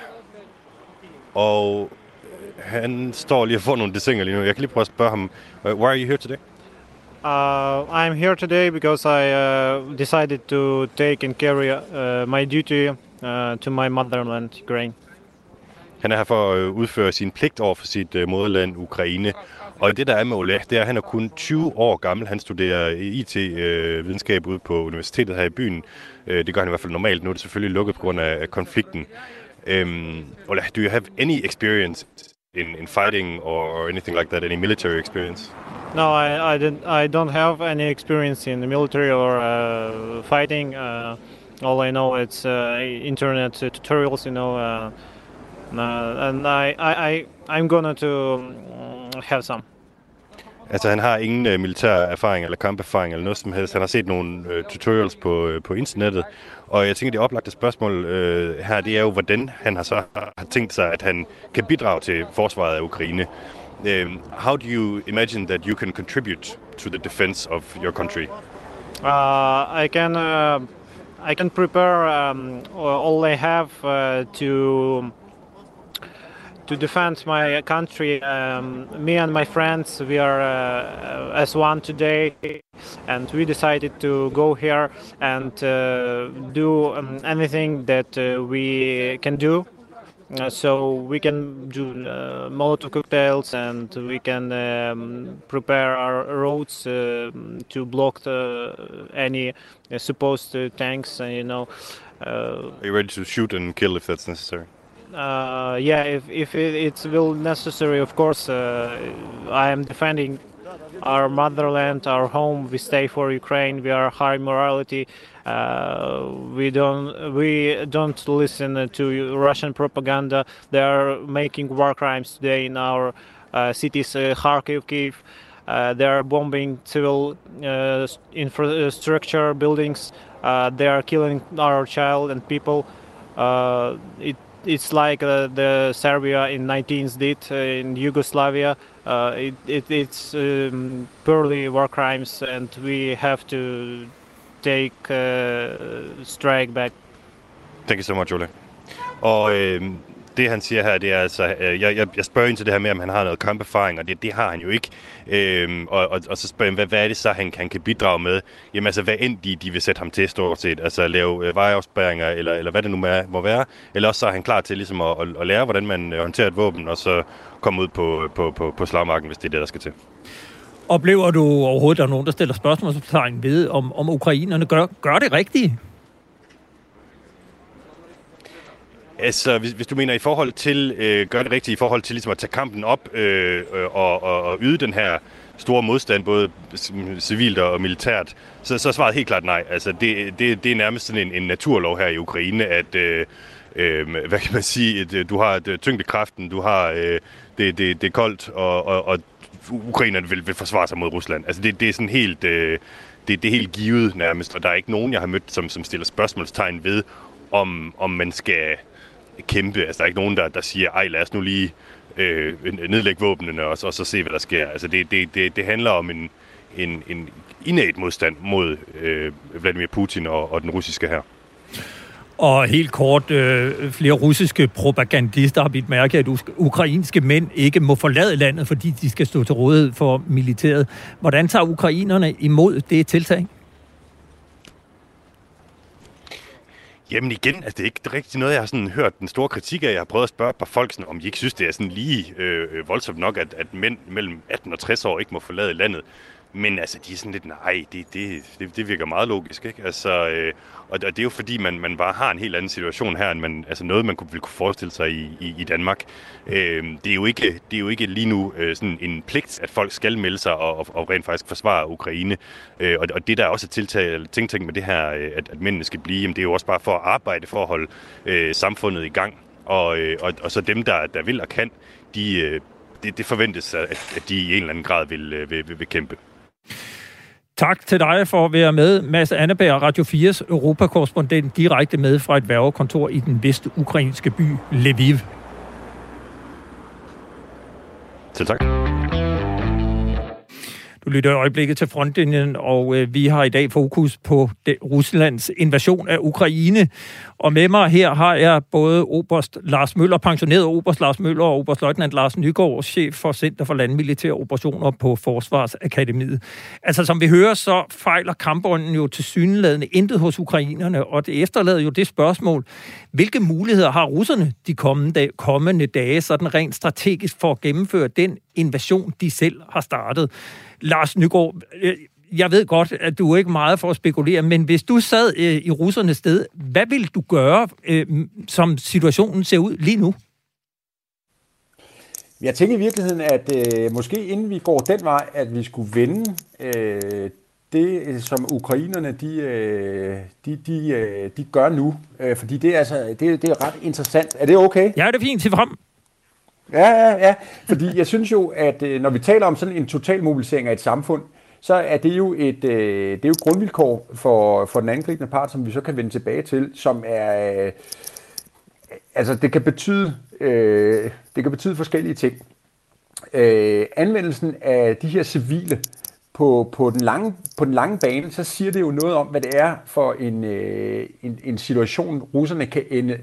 Og han står lige og får nogle desinger lige nu. Jeg kan lige prøve at spørge ham, why are you here today? Uh, I'm here today because I uh, decided to take and carry uh, my duty uh, to my motherland, Ukraine. Han er her for at øh, udføre sin pligt over for sit uh, moderland, Ukraine. Og det, der er med Ola, det er, at han er kun 20 år gammel. Han studerer IT-videnskab øh, ude på universitetet her i byen. Det gør han i hvert fald normalt. Nu er det selvfølgelig lukket på grund af konflikten. Øhm, um, Ole, do you have any experience in, in fighting or, or anything like that? Any military experience? No, I, I, didn't, I don't have any experience in the military or uh, fighting. Uh, all I know it's uh, internet tutorials, you know, uh, uh, and I, I, I, I'm gonna to um, have some. Altså, han har ingen uh, militær erfaring eller kamperfaring eller noget som helst. Han har set nogle tutorials på, uh, på internettet. Og jeg tænker, det oplagte spørgsmål øh, her, det er jo, hvordan han har så har tænkt sig, at han kan bidrage til forsvaret af Ukraine. Um, how do you imagine that you can contribute to the defense of your country? Uh, I can uh, I can prepare um, all I have uh, to to defend my country. Um, me and my friends, we are uh, as one today, and we decided to go here and uh, do um, anything that uh, we can do uh, so we can do uh, Molotov cocktails and we can um, prepare our roads uh, to block the, any uh, supposed uh, tanks. you know. Are you ready to shoot and kill if that's necessary? Yeah, if, if it, it's will necessary, of course, I am defending our motherland, our home. We stay for Ukraine. We are high morality. Uh, we don't we don't listen to Russian propaganda. They are making war crimes today in our uh, cities, uh, Kharkiv, Kiev. Uh, they are bombing civil uh, infrastructure buildings. Uh, they are killing our child and people. it it's like the Serbia in 19th did in Yugoslavia. It, it, it's um, purely war crimes, and we have to take uh, strike back. Thank you so much, Ole. Og øh, det han siger her, det er altså, øh, jeg, jeg, jeg spørger ind til det her med, om han har noget kamperfaring, og det, det har han jo ikke. Øhm, og, og, og så spørger jeg, hvad, hvad er det så, han, han kan bidrage med? Jamen altså, hvad end de, de vil sætte ham til stort set, altså lave øh, vejafspæringer, eller, eller hvad det nu må, må være. Eller også så er han klar til ligesom at, at, at lære, hvordan man øh, håndterer et våben, og så komme ud på, på, på, på slagmarken, hvis det er det, der skal til. Oplever du overhovedet, at der er nogen, der stiller spørgsmålstegn ved, om, om ukrainerne gør, gør det rigtigt? Altså, hvis, hvis du mener i forhold til, øh, gør det rigtigt i forhold til ligesom at tage kampen op øh, øh og, og, og yde den her store modstand, både civilt og militært, så, så er svaret helt klart nej. Altså, det, det, det er nærmest sådan en, en naturlov her i Ukraine, at, øh, øh, hvad kan man sige, at, du har et, øh, tyngdekraften, du har, øh, det, det, det er koldt, og, og, og ukrainerne vil, vil forsvare sig mod Rusland. Altså det, det er sådan helt, øh, det, det er helt givet nærmest, og der er ikke nogen, jeg har mødt, som, som stiller spørgsmålstegn ved, om, om man skal kæmpe. Altså der er ikke nogen, der, der siger, ej lad os nu lige øh, nedlægge våbnene og, og så se, hvad der sker. Altså det, det, det, det handler om en, en, en innat modstand mod øh, Vladimir Putin og, og den russiske her. Og helt kort, øh, flere russiske propagandister har bidt mærke, at ukrainske mænd ikke må forlade landet, fordi de skal stå til rådighed for militæret. Hvordan tager ukrainerne imod det tiltag? Jamen igen, altså det er ikke rigtig noget, jeg har sådan hørt den store kritik af. Jeg har prøvet at spørge et par folk, sådan, om de ikke synes, det er sådan lige øh, øh voldsomt nok, at, at mænd mellem 18 og 60 år ikke må forlade landet. Men altså, de er sådan lidt, nej, det, det, det, det virker meget logisk, ikke? Altså, øh, og det er jo fordi, man, man bare har en helt anden situation her, end man, altså noget, man kunne, ville kunne forestille sig i, i, i Danmark. Øh, det, er jo ikke, det er jo ikke lige nu øh, sådan en pligt, at folk skal melde sig og, og, og rent faktisk forsvare Ukraine. Øh, og, og det, der er også tiltag, tænkt med det her, øh, at, at mændene skal blive, jamen, det er jo også bare for at arbejde for at holde øh, samfundet i gang. Og, øh, og, og så dem, der, der vil og kan, de, øh, det, det forventes, at, at de i en eller anden grad vil, øh, vil, vil, vil kæmpe. Tak til dig for at være med, Mads Anneberg, Radio 4's europakorrespondent, direkte med fra et værgekontor i den vestukrainske by Lviv. Til tak. Du lytter i øjeblikket til frontlinjen, og øh, vi har i dag fokus på det, Ruslands invasion af Ukraine. Og med mig her har jeg både Oberst Lars Møller, pensioneret Oberst Lars Møller og Oberstløjtnant Lars Nygaard, chef for Center for Landmilitære Operationer på Forsvarsakademiet. Altså som vi hører, så fejler kampånden jo til syneladende intet hos ukrainerne, og det efterlader jo det spørgsmål, hvilke muligheder har russerne de kommende, kommende dage, sådan rent strategisk for at gennemføre den invasion, de selv har startet? Lars Nygaard, øh, jeg ved godt, at du er ikke meget for at spekulere, men hvis du sad øh, i russernes sted, hvad vil du gøre, øh, som situationen ser ud lige nu? Jeg tænker i virkeligheden, at øh, måske inden vi går den vej, at vi skulle vende øh, det, som ukrainerne de, øh, de, de, øh, de gør nu. Øh, fordi det er, altså, det, det er ret interessant. Er det okay? Ja, det er fint. Til frem. Ja, ja, ja. Fordi jeg synes jo, at øh, når vi taler om sådan en total mobilisering af et samfund, så er det jo et, øh, det er jo grundvilkår for, for den angribende part, som vi så kan vende tilbage til, som er... Øh, altså, det kan betyde, øh, det kan betyde forskellige ting. Øh, anvendelsen af de her civile på, på, den lange, på den lange bane, så siger det jo noget om, hvad det er for en, øh, en, en situation, russerne kan ende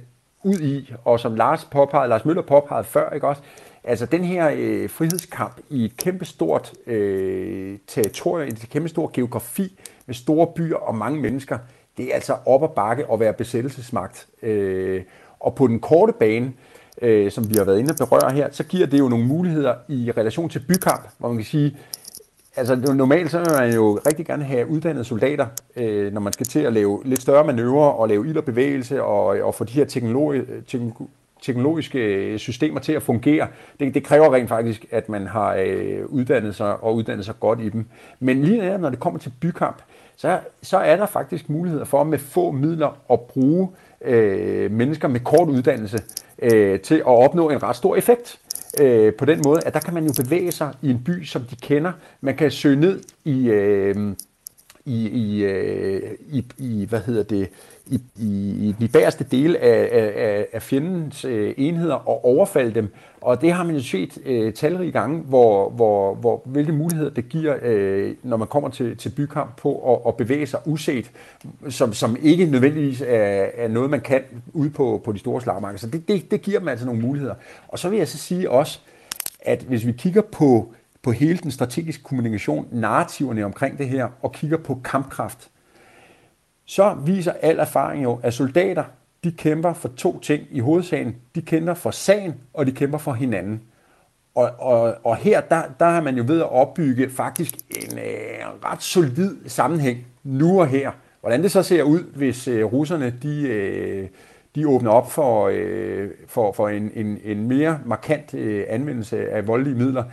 ud i, og som Lars, påpegede, Lars Møller påpegede før, ikke også? Altså den her øh, frihedskamp i et kæmpestort øh, territorium, et kæmpestor geografi med store byer og mange mennesker, det er altså op og bakke at være besættelsesmagt. Øh, og på den korte bane, øh, som vi har været inde og berøre her, så giver det jo nogle muligheder i relation til bykamp, hvor man kan sige, altså normalt så vil man jo rigtig gerne have uddannede soldater, øh, når man skal til at lave lidt større manøvrer og lave ild og bevægelse og, og få de her teknologi, teknologiske systemer til at fungere. Det, det kræver rent faktisk, at man har øh, uddannet sig og uddannet sig godt i dem. Men lige netop, når det kommer til bykamp, så, så er der faktisk muligheder for med få midler at bruge øh, mennesker med kort uddannelse øh, til at opnå en ret stor effekt øh, på den måde, at der kan man jo bevæge sig i en by, som de kender. Man kan søge ned i, øh, i, i, øh, i, i hvad hedder det, i, i, i de bagerste dele af, af, af fjendens øh, enheder og overfalde dem. Og det har man jo set øh, talrige gange, hvor, hvor, hvor, hvilke muligheder det giver, øh, når man kommer til, til bykamp på at, at bevæge sig uset, som, som ikke nødvendigvis er, er noget, man kan ude på, på de store slagmarker. Så det, det, det giver dem altså nogle muligheder. Og så vil jeg så sige også, at hvis vi kigger på, på hele den strategiske kommunikation, narrativerne omkring det her, og kigger på kampkraft, så viser al erfaring jo, at soldater, de kæmper for to ting i hovedsagen. De kæmper for sagen, og de kæmper for hinanden. Og, og, og her, der, der har man jo ved at opbygge faktisk en øh, ret solid sammenhæng nu og her. Hvordan det så ser ud, hvis øh, russerne de, øh, de åbner op for, øh, for, for en, en, en mere markant øh, anvendelse af voldelige midler,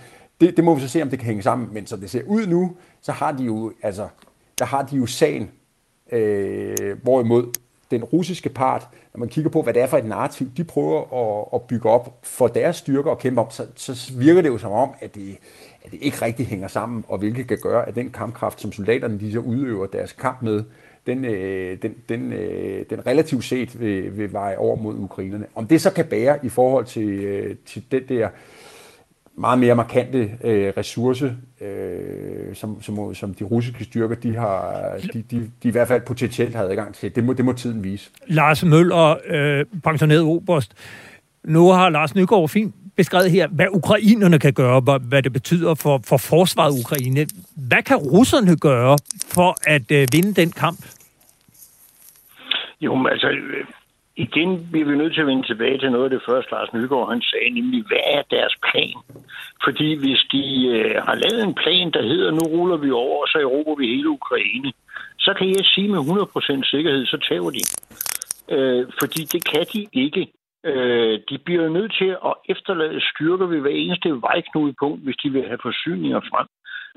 det, det må vi så se, om det kan hænge sammen. Men som det ser ud nu, så har de jo, altså, der har de jo sagen Øh, hvorimod den russiske part, når man kigger på, hvad det er for et narrativ, de prøver at, at bygge op for deres styrker og kæmpe om, så, så virker det jo som om, at det, at det ikke rigtig hænger sammen, og hvilket kan gøre, at den kampkraft, som soldaterne de så udøver deres kamp med, den, øh, den, den, øh, den relativt set vil, vil veje over mod ukrainerne. Om det så kan bære i forhold til, øh, til den der øh, meget mere markante øh, ressource, øh, som, som, som de russiske styrker, de har, de, de, de i hvert fald potentielt har adgang til. Det må, det må tiden vise. Lars Møller, øh, pensioneret oberst. Nu har Lars Nygaard fint beskrevet her, hvad ukrainerne kan gøre, hvad det betyder for, for forsvaret Ukraine. Hvad kan russerne gøre for at øh, vinde den kamp? Jo, altså, igen bliver vi nødt til at vende tilbage til noget af det første, Lars Nygaard han sagde, nemlig hvad er deres plan? Fordi hvis de øh, har lavet en plan, der hedder, nu ruller vi over, og så erobrer vi hele Ukraine, så kan jeg sige med 100% sikkerhed, så tager de. Øh, fordi det kan de ikke. Øh, de bliver nødt til at efterlade styrker ved hver eneste vejknudepunkt, hvis de vil have forsyninger frem.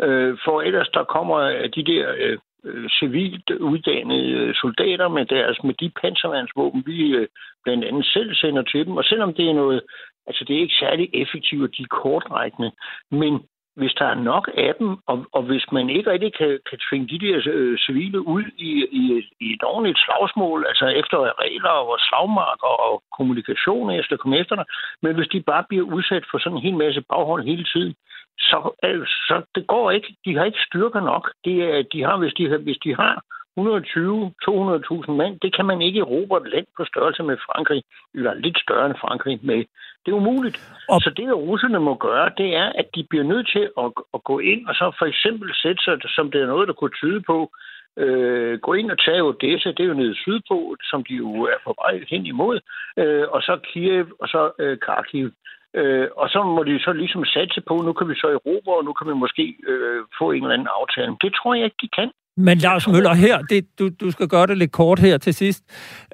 Øh, for ellers der kommer de der øh, øh, civilt uddannede øh, soldater med deres med de panservandsvåben, vi øh, blandt andet selv sender til dem. Og selvom det er noget, altså det er ikke særlig effektivt, og de er kortrækkende, men hvis der er nok af dem, og, og hvis man ikke rigtig kan, kan tvinge de der øh, civile ud i, i, i et ordentligt slagsmål, altså efter regler og slagmarker og kommunikation, efter komme efter dig, men hvis de bare bliver udsat for sådan en hel masse baghold hele tiden, så, øh, så det går ikke. De har ikke styrker nok. De, de har, hvis de, hvis de har 120-200.000 mand, det kan man ikke erobre et land på størrelse med Frankrig, eller lidt større end Frankrig med. Det er umuligt. Og... Så det, russerne må gøre, det er, at de bliver nødt til at, at gå ind og så for eksempel sætte sig, som det er noget, der kunne tyde på, øh, gå ind og tage Odessa, det er jo nede sydpå, som de jo er på vej hen imod, øh, og så Kiev, og så øh, Kharkiv. Øh, og så må de så ligesom satse på, nu kan vi så erobre, og nu kan vi måske øh, få en eller anden aftale. Det tror jeg ikke, de kan. Men Lars Møller, her, det, du, du skal gøre det lidt kort her til sidst.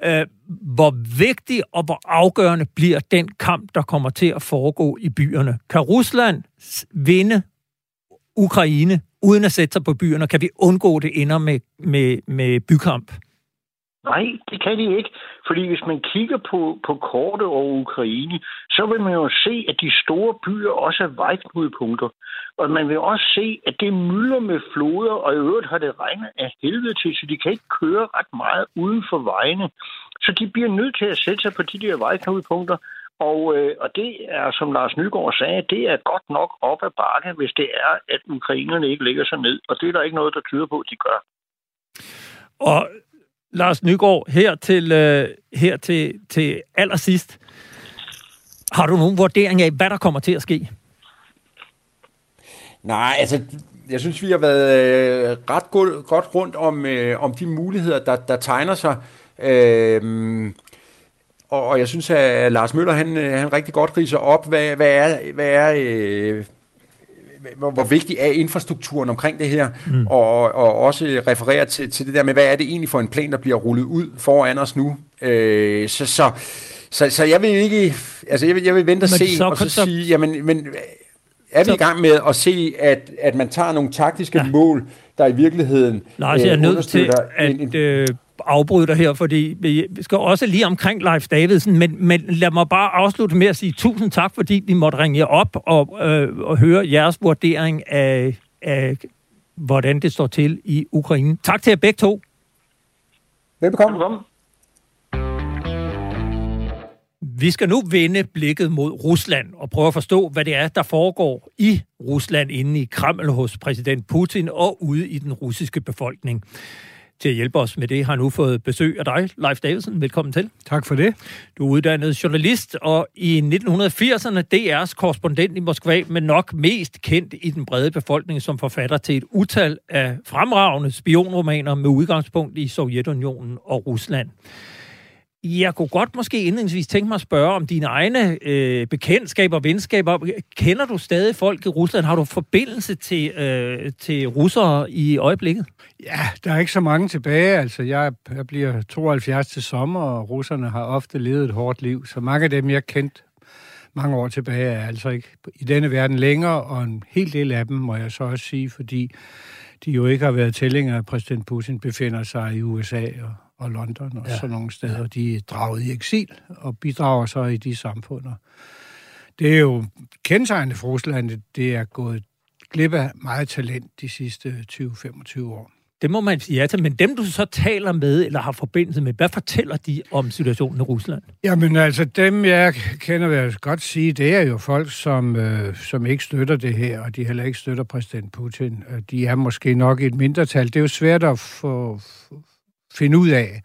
Øh, hvor vigtig og hvor afgørende bliver den kamp, der kommer til at foregå i byerne? Kan Rusland vinde Ukraine uden at sætte sig på byerne? Kan vi undgå det ender med, med, med bykamp? Nej, det kan de ikke. Fordi hvis man kigger på, på kortet over Ukraine, så vil man jo se, at de store byer også er vejknudepunkter. Og man vil også se, at det mylder med floder, og i øvrigt har det regnet af helvede til, så de kan ikke køre ret meget uden for vejene. Så de bliver nødt til at sætte sig på de der vejknudepunkter, og, øh, og det er, som Lars Nygaard sagde, det er godt nok op ad bakke, hvis det er, at ukrainerne ikke ligger sig ned. Og det er der ikke noget, der tyder på, at de gør. Og Lars Nygaard, her til, øh, her til, til allersidst. Har du nogen vurdering af, hvad der kommer til at ske? Nej, altså, jeg synes, vi har været øh, ret godt, godt rundt om, øh, om de muligheder, der, der tegner sig. Øh, og, og jeg synes, at Lars Møller, han, øh, han rigtig godt riser op, hvad, hvad er, hvad er øh, hvor, hvor vigtig er infrastrukturen omkring det her, mm. og, og også referere til, til det der med, hvad er det egentlig for en plan, der bliver rullet ud foran os nu. Øh, så, så, så, så jeg vil ikke, altså jeg vil, jeg vil vente og se, så, og så, så sige, jamen, men er vi så, i gang med at se, at, at man tager nogle taktiske ja. mål, der i virkeligheden Lars, jeg er øh, nødt til at en, en, øh, afbryde dig her, fordi vi skal også lige omkring Leif Davidsen, men, men lad mig bare afslutte med at sige tusind tak, fordi vi måtte ringe jer op og, øh, og høre jeres vurdering af, af, hvordan det står til i Ukraine. Tak til jer begge to. Velbekomme. Velbekomme. Vi skal nu vende blikket mod Rusland og prøve at forstå, hvad det er, der foregår i Rusland inde i Kreml hos præsident Putin og ude i den russiske befolkning. Til at hjælpe os med det har nu fået besøg af dig, Leif Davidsen. Velkommen til. Tak for det. Du er uddannet journalist, og i 1980'erne DR's korrespondent i Moskva, men nok mest kendt i den brede befolkning som forfatter til et utal af fremragende spionromaner med udgangspunkt i Sovjetunionen og Rusland. Jeg kunne godt måske indledningsvis tænke mig at spørge om dine egne øh, bekendtskaber og venskaber. Kender du stadig folk i Rusland? Har du forbindelse til, øh, til russere i øjeblikket? Ja, der er ikke så mange tilbage. Altså, jeg, jeg bliver 72 til sommer, og russerne har ofte levet et hårdt liv. Så mange af dem, jeg kendt mange år tilbage, er altså ikke i denne verden længere, og en hel del af dem, må jeg så også sige, fordi de jo ikke har været tællinger, at præsident Putin befinder sig i USA og og London og ja. sådan nogle steder. De er draget i eksil og bidrager så i de samfund. Det er jo kendetegnende for Rusland, det er gået glip af meget talent de sidste 20-25 år. Det må man sige ja til, men dem du så taler med, eller har forbindelse med, hvad fortæller de om situationen i Rusland? Jamen altså, dem jeg kender, vil jeg godt sige, det er jo folk, som, øh, som ikke støtter det her, og de heller ikke støtter præsident Putin. De er måske nok et mindretal. Det er jo svært at få, finde ud af.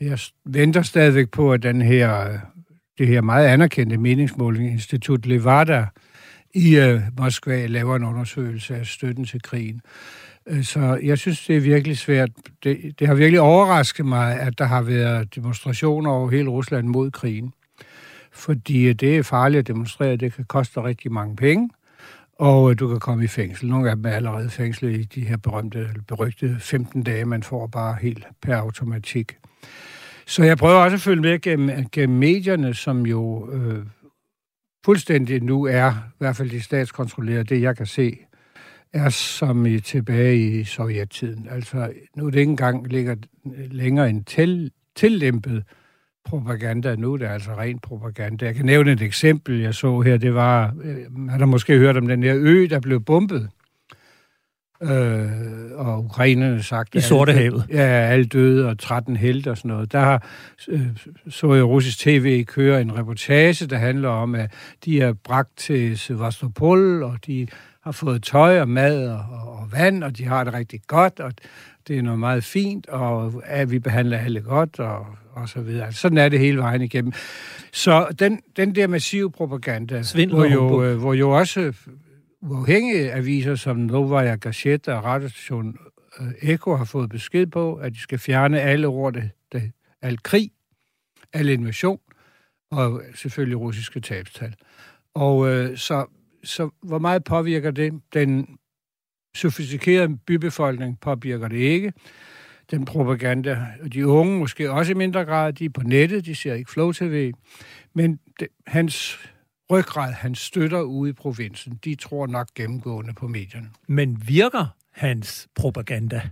Jeg venter stadigvæk på, at den her, det her meget anerkendte meningsmåling, Institut Levada i øh, Moskva, laver en undersøgelse af støtten til krigen. Øh, så jeg synes, det er virkelig svært. Det, det har virkelig overrasket mig, at der har været demonstrationer over hele Rusland mod krigen. Fordi øh, det er farligt at demonstrere, det kan koste rigtig mange penge og øh, du kan komme i fængsel. Nogle af dem er allerede fængslet i de her berømte, berygtede 15 dage, man får bare helt per automatik. Så jeg prøver også at følge med gennem, gennem medierne, som jo øh, fuldstændig nu er, i hvert fald de statskontrollerede, det jeg kan se, er som i tilbage i sovjettiden. Altså, nu er det ikke engang ligger længere en til, tillæmpet propaganda. Nu er det altså ren propaganda. Jeg kan nævne et eksempel, jeg så her. Det var, man øh, har måske hørt om den her ø, der blev bombet. Øh, og ukrainerne sagt... I Sortehavet. Ja, alle døde og 13 helte og sådan noget. Der har, øh, så jeg russisk tv køre en reportage, der handler om, at de er bragt til Sevastopol, og de har fået tøj og mad og, og, og vand, og de har det rigtig godt, og det er noget meget fint, og at vi behandler alle godt, og, og så videre. Altså, sådan er det hele vejen igennem. Så den, den der massive propaganda, Svindel hvor jo, øh, hvor jo også uafhængige aviser som Novaya Gazeta og radiostationen øh, Eko har fået besked på, at de skal fjerne alle ord, det, det, al krig, al invasion, og selvfølgelig russiske tabstal. Og øh, så, så hvor meget påvirker det? Den sofistikerede bybefolkning påvirker det ikke. Den propaganda, og de unge måske også i mindre grad, de er på nettet, de ser ikke Flow TV, men det, hans ryggrad, hans støtter ude i provinsen, de tror nok gennemgående på medierne. Men virker hans propaganda?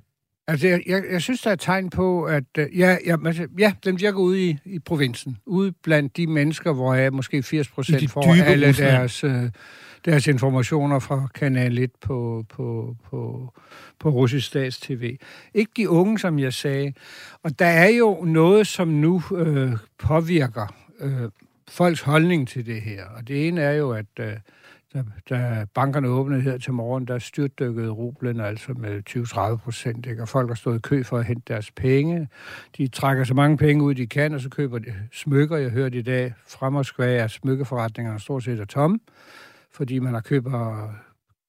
Altså, jeg, jeg, jeg synes, der er tegn på, at øh, ja, ja, altså, ja, den virker ude i, i provinsen. Ude blandt de mennesker, hvor jeg måske 80 I de procent får alle Rusland. deres, øh, deres informationer fra Kanal 1 på, på, på, på russisk stats-tv. Ikke de unge, som jeg sagde. Og der er jo noget, som nu øh, påvirker øh, folks holdning til det her. Og det ene er jo, at øh, da, da bankerne åbnede her til morgen, der styrtdykkede rublen altså med 20-30 procent, og folk har stået i kø for at hente deres penge. De trækker så mange penge ud, de kan, og så køber de smykker. Jeg hørte i dag fra Moskva, at smykkeforretningerne stort set er tomme, fordi man har køber,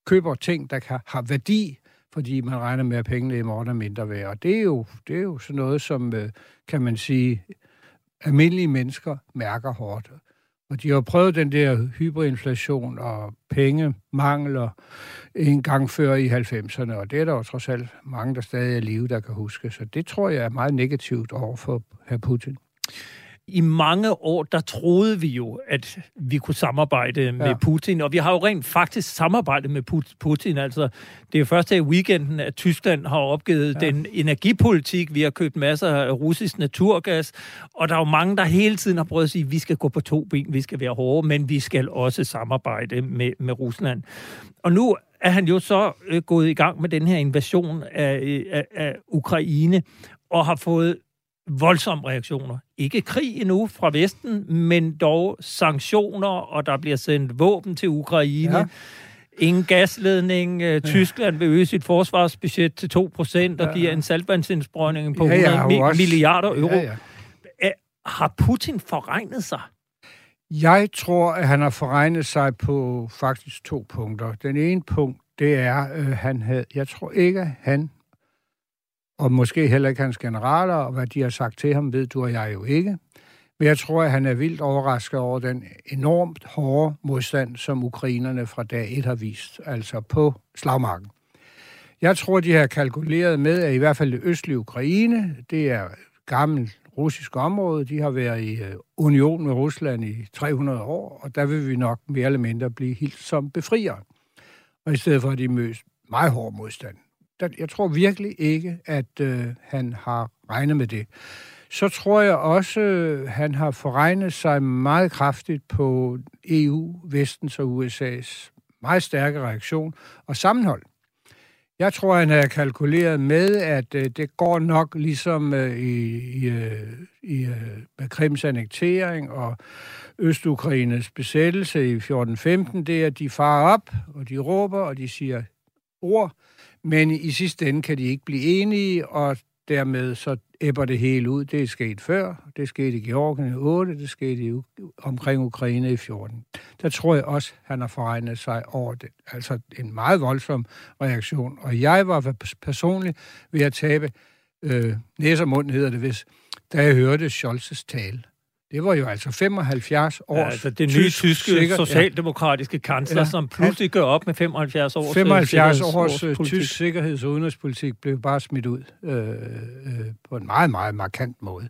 køber ting, der kan, har værdi, fordi man regner med, at pengene i morgen er mindre værd. Og det er jo, det er jo sådan noget, som, øh, kan man sige, almindelige mennesker mærker hårdt. Og de har prøvet den der hyperinflation og pengemangler en gang før i 90'erne, og det er der jo trods alt mange, der stadig er i live, der kan huske. Så det tror jeg er meget negativt over for herr Putin. I mange år, der troede vi jo, at vi kunne samarbejde med Ja. Putin, og vi har jo rent faktisk samarbejdet med Put- Putin. Altså, det er jo først her i weekenden, at Tyskland har opgivet ja. den energipolitik. Vi har købt masser af russisk naturgas, og der er jo mange, der hele tiden har prøvet at sige, at vi skal gå på to ben, vi skal være hårde, men vi skal også samarbejde med, med Rusland. Og nu er han jo så øh, gået i gang med den her invasion af, øh, af, af Ukraine, og har fået voldsomme reaktioner. Ikke krig endnu fra Vesten, men dog sanktioner, og der bliver sendt våben til Ukraine. Ja. Ingen gasledning. Ja. Tyskland vil øge sit forsvarsbudget til 2% og Ja. giver en saltvandsindsprøjtning på Ja, 100 ja, og mi- også- milliarder euro. Ja, ja. Har Putin forregnet sig? Jeg tror, at han har forregnet sig på faktisk to punkter. Den ene punkt, det er, øh, han havde, jeg tror ikke, at han, og måske heller ikke hans generaler, og hvad de har sagt til ham, ved du og jeg jo ikke. Men jeg tror, at han er vildt overrasket over den enormt hårde modstand, som ukrainerne fra dag 1 har vist, altså på slagmarken. Jeg tror, de har kalkuleret med, at i hvert fald det østlige Ukraine, det er gammelt russisk område. De har været i øh, union med Rusland i 300 år, og der vil vi nok mere eller mindre blive helt som befriere. Og i stedet for, at de mødes meget hård modstand. Der, jeg tror virkelig ikke, at øh, han har regnet med det. Så tror jeg også, øh, han har forregnet sig meget kraftigt på EU, Vestens og USA's meget stærke reaktion og sammenhold. Jeg tror, han har kalkuleret med, at øh, det går nok ligesom øh, i, i, øh, i øh, med Krims annektering og Østukraines besættelse i 14-15, det er, at de farer op, og de råber, og de siger ord, men i sidste ende kan de ikke blive enige, og dermed så æbber det hele ud. Det er sket før, det skete i Georgien i 8, det skete i, omkring Ukraine i 14. Der tror jeg også, han har forregnet sig over det. Altså en meget voldsom reaktion. Og jeg var personligt ved at tabe øh, næse og mund, hedder det hvis, da jeg hørte Scholz's tale. Det var jo altså 75 års Ja, altså det nye tyske sikker- socialdemokratiske kansler, ja. Ja. som pludselig gør op med 75 års 75 øh, års øh, tysk sikkerheds- og udenrigspolitik blev bare smidt ud øh, øh, på en meget, meget markant måde.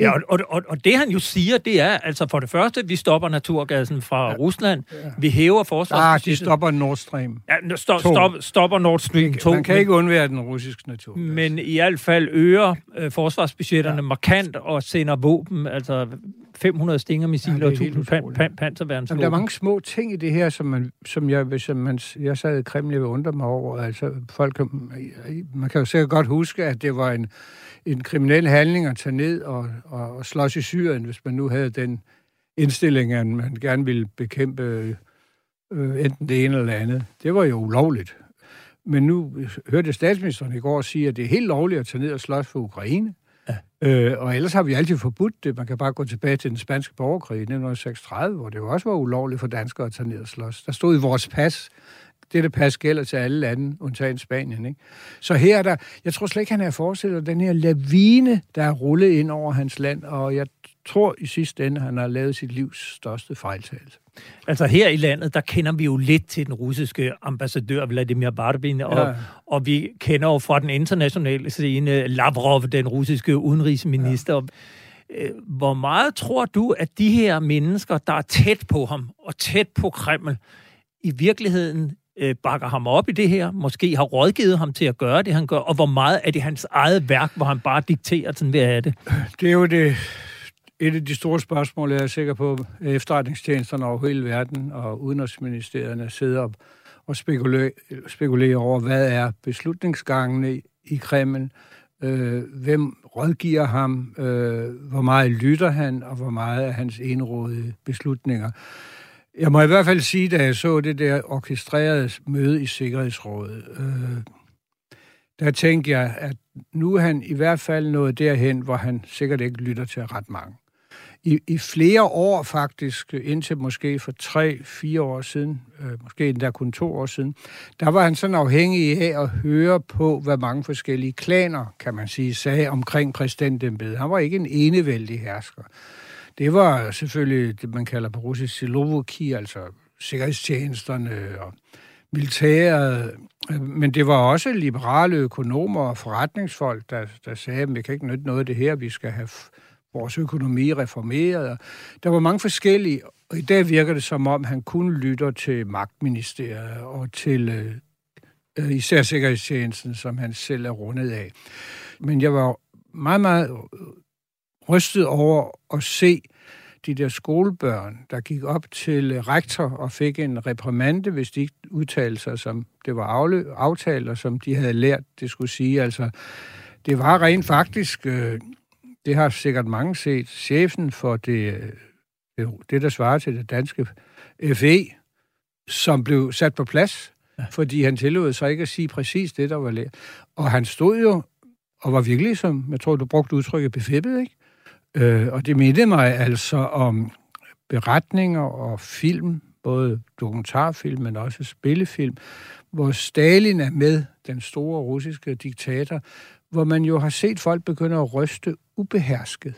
Ja, og, og, og, og det han jo siger, det er, altså for det første, vi stopper naturgassen fra ja. Rusland, ja. vi hæver Ah, de stopper Nord Stream. Ja, stop, To. stop, stopper Nord Stream 2, Man kan ikke undvære den russiske natur. men, men i hvert fald øger øh, forsvarsbudgetterne ja. markant og sender våben, altså 500 stingermissiler Ja, det og er helt 1000 pan, pan, panserværnsvåben. Der er mange små ting i det her, som, man, som jeg, hvis man, jeg sad i Kreml, jeg vil undre mig over. Altså, folk, man kan jo sikkert godt huske, at det var en, en kriminel handling at tage ned og, og, og slås i Syrien, hvis man nu havde den indstilling, at man gerne ville bekæmpe øh, enten det ene eller andet. Det var jo ulovligt. Men nu hørte statsministeren i går sige, at det er helt lovligt at tage ned og slås for Ukraine. Øh, og ellers har vi altid forbudt det. Man kan bare gå tilbage til den spanske borgerkrig i 1936, hvor det jo også var ulovligt for danskere at tage ned og slås. Der stod i vores pas, det der pas gælder til alle lande, undtagen Spanien. Ikke? Så her er der, jeg tror slet ikke, han er forestillet den her lavine, der er rullet ind over hans land, og jeg tror i sidste ende, han har lavet sit livs største fejltagelse. Altså her i landet, der kender vi jo lidt til den russiske ambassadør Vladimir Barbin, og, ja. og vi kender jo fra den internationale scene Lavrov, den russiske udenrigsminister. Ja. Øh, hvor meget tror du, at de her mennesker, der er tæt på ham og tæt på Kreml, i virkeligheden øh, bakker ham op i det her, måske har rådgivet ham til at gøre det, han gør, og hvor meget er det hans eget værk, hvor han bare dikterer, sådan hvad er det? Det er jo det, et af de store spørgsmål, jeg er sikker på, efterretningstjenesterne over hele verden og udenrigsministerierne sidder op og spekulerer, spekulerer over, hvad er beslutningsgangene i Kreml, øh, hvem rådgiver ham, øh, hvor meget lytter han, og hvor meget er hans enrådige beslutninger. Jeg må i hvert fald sige, da jeg så det der orkestrerede møde i Sikkerhedsrådet, øh, der tænkte jeg, at nu er han i hvert fald nået derhen, hvor han sikkert ikke lytter til ret mange i, i flere år faktisk, øh, indtil måske for tre, fire år siden, øh, måske endda kun to år siden, der var han sådan afhængig af at høre på, hvad mange forskellige klaner, kan man sige, sagde omkring præsidentembedet. Han var ikke en enevældig hersker. Det var selvfølgelig det, man kalder på russisk silovoki, altså sikkerhedstjenesterne og militæret, men det var også liberale økonomer og forretningsfolk, der, der sagde, at vi kan ikke nytte noget af det her, vi skal have vores økonomi reformeret. Der var mange forskellige, og i dag virker det som om, han kun lytter til magtministeriet og til øh, øh især Sikkerhedstjenesten, som han selv er rundet af. Men jeg var meget, meget øh, rystet over at se de der skolebørn, der gik op til øh, rektor og fik en reprimande, hvis de ikke udtalte sig, som det var aftalt, og som de havde lært, det skulle sige. Altså, det var rent faktisk øh, det har sikkert mange set, chefen for det, det der svarer til det danske FE, som blev sat på plads, ja. fordi han tillod sig ikke at sige præcis det, der var lært. Og han stod jo og var virkelig, som jeg tror, du brugte udtrykket, befippet, ikke? Øh, og det mindede mig altså om beretninger og film, både dokumentarfilm, men også spillefilm, hvor Stalin er med, den store russiske diktator, hvor man jo har set folk begynde at ryste ubehersket,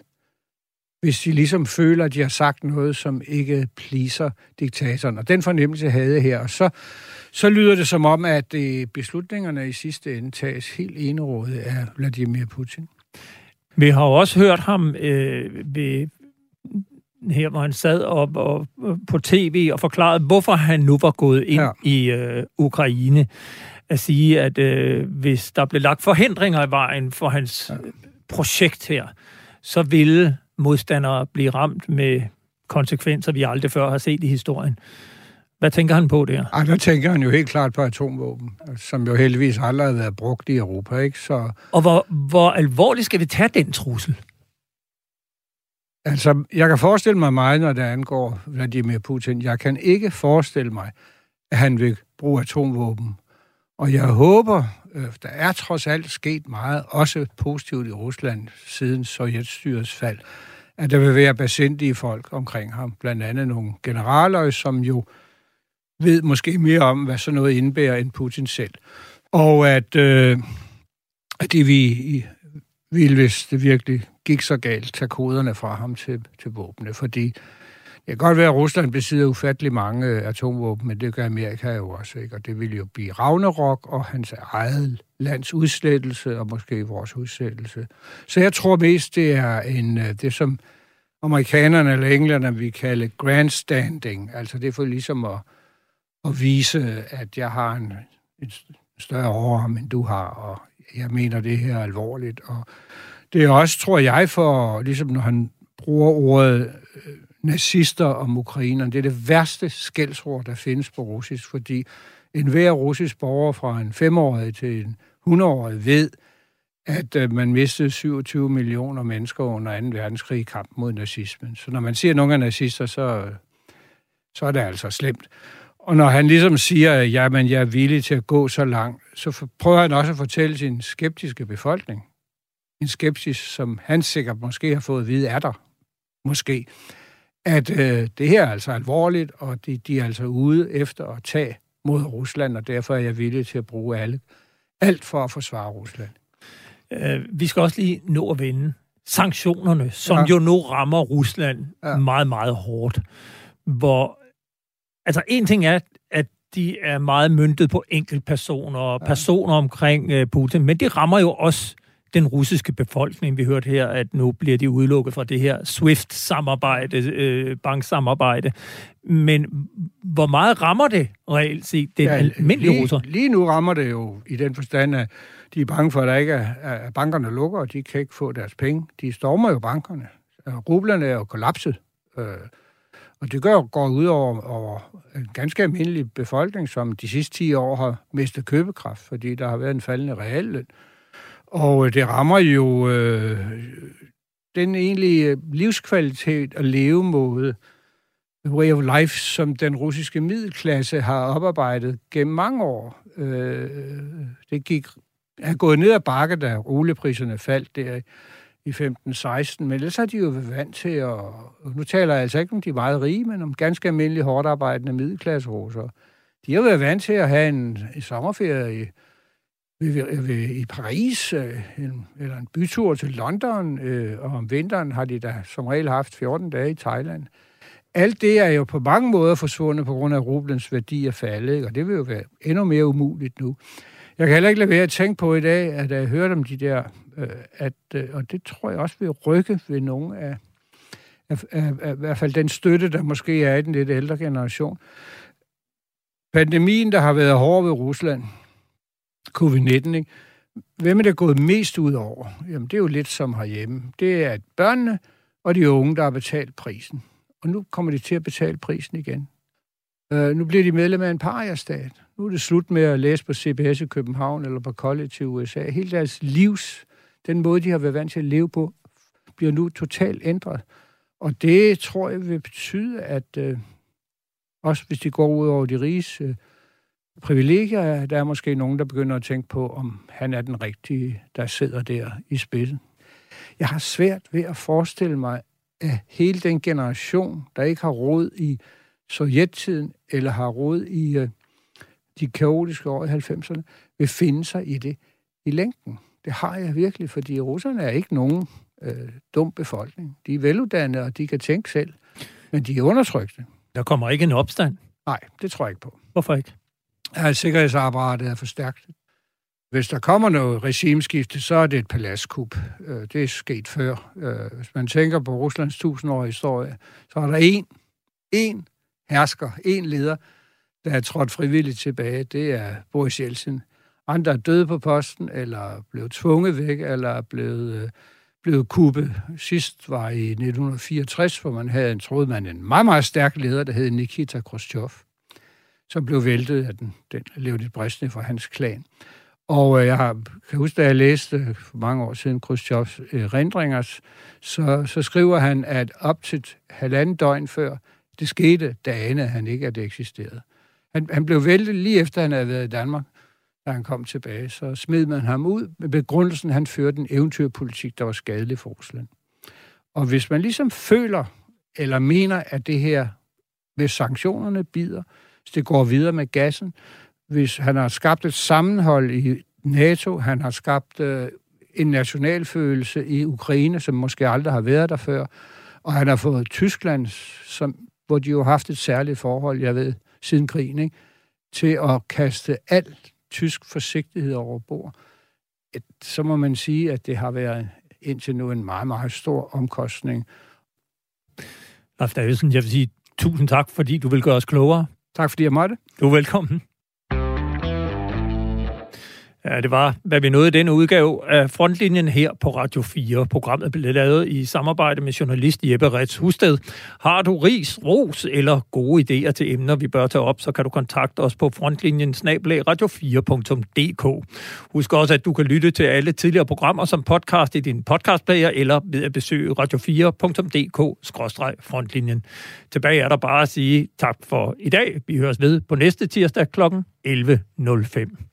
hvis de ligesom føler, at de har sagt noget, som ikke pleaser diktatoren. Og den fornemmelse havde jeg her. Og så, så lyder det som om, at øh, beslutningerne i sidste ende tages helt enerådet af Vladimir Putin. Vi har også hørt ham øh, ved her, hvor han sad op og, på tv og forklarede, hvorfor han nu var gået ind ja. i øh, Ukraine at sige, at øh, hvis der blev lagt forhindringer i vejen for hans ja. Projekt her, så ville modstandere blive ramt med konsekvenser, vi aldrig før har set i historien. Hvad tænker han på der? Ja, der tænker han jo helt klart på atomvåben, som jo heldigvis aldrig har været brugt i Europa. Ikke? Så... Og hvor, hvor alvorligt skal vi tage den trussel? Altså, jeg kan forestille mig meget, når det angår Vladimir Putin. Jeg kan ikke forestille mig, at han vil bruge atomvåben og jeg håber, Øh, der er trods alt sket meget, også positivt i Rusland siden Sovjetstyrets fald, at der vil være basindige folk omkring ham. Blandt andet nogle generaler, som jo ved måske mere om, hvad sådan noget indebærer end Putin selv. Og at, øh, at det vi ville, hvis det virkelig gik så galt, tage koderne fra ham til, til våbne, fordi kan godt være, at Rusland besidder ufattelig mange øh, atomvåben, men det gør Amerika jo også, ikke? Og det vil jo blive Ragnarok og hans eget lands udslettelse, og måske vores udslettelse. Så jeg tror mest, det er en, øh, det, som amerikanerne eller englænderne vil kalde grandstanding. Altså det er for ligesom at, at vise, at jeg har en, en større overarm, end du har, og jeg mener det her er alvorligt. Og det er også, tror jeg, for ligesom når han bruger ordet øh, nazister om ukrainerne. Det er det værste skældsord, der findes på russisk, fordi enhver russisk borger fra en femårig til en 100-årig ved, at øh, man mistede 27 millioner mennesker under 2. verdenskrig i kamp mod nazismen. Så når man siger, at nogle er nazister, så, øh, så er det altså slemt. Og når han ligesom siger, at jamen, jeg er villig til at gå så langt, så prøver han også at fortælle sin skeptiske befolkning. En skepsis, som han sikkert måske har fået at vide, er der. Måske. At øh, det her er altså alvorligt, og de, de er altså ude efter at tage mod Rusland, og derfor er jeg villig til at bruge alle, alt for at forsvare Rusland. Øh, vi skal også lige nå at vende sanktionerne, som ja. jo nu rammer Rusland ja. meget, meget hårdt. Hvor, altså en ting er, at de er meget myndet på enkeltpersoner og ja. personer omkring uh, Putin, men det rammer jo også den russiske befolkning. Vi hørte her, at nu bliver de udelukket fra det her SWIFT-samarbejde, øh, banksamarbejde. Men hvor meget rammer det reelt set den ja, almindelige lige, russer? Lige nu rammer det jo i den forstand, at de er bange for, at, der ikke er, at bankerne lukker, og de kan ikke få deres penge. De stormer jo bankerne. Rublerne er jo kollapset. Øh, og det gør, går ud over, over en ganske almindelig befolkning, som de sidste 10 år har mistet købekraft, fordi der har været en faldende realløn. Og øh, det rammer jo øh, den egentlige øh, livskvalitet og levemåde, way of life, som den russiske middelklasse har oparbejdet gennem mange år. Øh, det gik, er gået ned ad bakke, da oliepriserne faldt der i 15-16, men ellers har de jo været vant til at... Nu taler jeg altså ikke om de meget rige, men om ganske almindelige hårdt arbejdende middelklasserusser. De har været vant til at have en, en sommerferie i ved, ved, øh, i Paris, øh, en, eller en bytur til London, øh, og om vinteren har de da som regel haft 14 dage i Thailand. Alt det er jo på mange måder forsvundet på grund af rublens værdi er faldet, og det vil jo være endnu mere umuligt nu. Jeg kan heller ikke lade være at tænke på i dag, at jeg hørte om de der, øh, at, øh, og det tror jeg også vil rykke ved nogle af, af, af, af, i hvert fald den støtte, der måske er i den lidt ældre generation. Pandemien, der har været hård ved Rusland, covid-19, ikke? Hvem er det gået mest ud over? Jamen, det er jo lidt som herhjemme. Det er børnene og de unge, der har betalt prisen. Og nu kommer de til at betale prisen igen. Øh, nu bliver de medlem af en pariastat. Nu er det slut med at læse på CBS i København eller på college i USA. Hele deres livs, den måde, de har været vant til at leve på, bliver nu totalt ændret. Og det tror jeg vil betyde, at øh, også hvis de går ud over de riges øh, privilegier. Der er måske nogen, der begynder at tænke på, om han er den rigtige, der sidder der i spidsen. Jeg har svært ved at forestille mig, at hele den generation, der ikke har råd i sovjettiden, eller har råd i uh, de kaotiske år i 90'erne, vil finde sig i det i længden. Det har jeg virkelig, fordi russerne er ikke nogen øh, dum befolkning. De er veluddannede, og de kan tænke selv, men de er undertrykte. Der kommer ikke en opstand? Nej, det tror jeg ikke på. Hvorfor ikke? At sikkerhedsapparatet er for stærkt. Hvis der kommer noget regimeskifte, så er det et palaskup. Øh, det er sket før. Øh, hvis man tænker på Ruslands tusindårige historie, så er der en, en hersker, en leder, der er trådt frivilligt tilbage. Det er Boris Jeltsin. Andre er døde på posten, eller blevet tvunget væk, eller er blevet, øh, blevet kuppet. Sidst var i 1964, hvor man havde en, troede man, en meget, meget stærk leder, der hed Nikita Khrushchev som blev væltet af den, den Leonid Brezhnev fra hans klan. Og øh, jeg har, kan huske, da jeg læste øh, for mange år siden Khrushchevs øh, rendringers, så, så skriver han, at op til halvanden døgn før det skete, da anede han ikke, at det eksisterede. Han, han blev væltet lige efter, han havde været i Danmark, da han kom tilbage. Så smed man ham ud med begrundelsen, at han førte en eventyrpolitik, der var skadelig for Rusland. Og hvis man ligesom føler eller mener, at det her, hvis sanktionerne bider, hvis det går videre med gassen, hvis han har skabt et sammenhold i NATO, han har skabt øh, en nationalfølelse i Ukraine, som måske aldrig har været der før, og han har fået Tyskland, som, hvor de jo har haft et særligt forhold, jeg ved, siden krigen, ikke? til at kaste alt tysk forsigtighed over bord. Et, så må man sige, at det har været indtil nu en meget, meget stor omkostning. Leif Davidsen, jeg vil sige tusind tak, fordi du vil gøre os klogere. Tak fordi jeg måtte. Du er velkommen. Ja, det var, hvad vi nåede i denne udgave af Frontlinjen her på Radio 4. Programmet blev lavet i samarbejde med journalist Jeppe Rets Husted. Har du ris, ros eller gode idéer til emner, vi bør tage op, så kan du kontakte os på frontlinjen radio4.dk. Husk også, at du kan lytte til alle tidligere programmer som podcast i din podcastplayer eller ved at besøge radio4.dk-frontlinjen. Tilbage er der bare at sige tak for i dag. Vi høres ved på næste tirsdag kl. 11.05.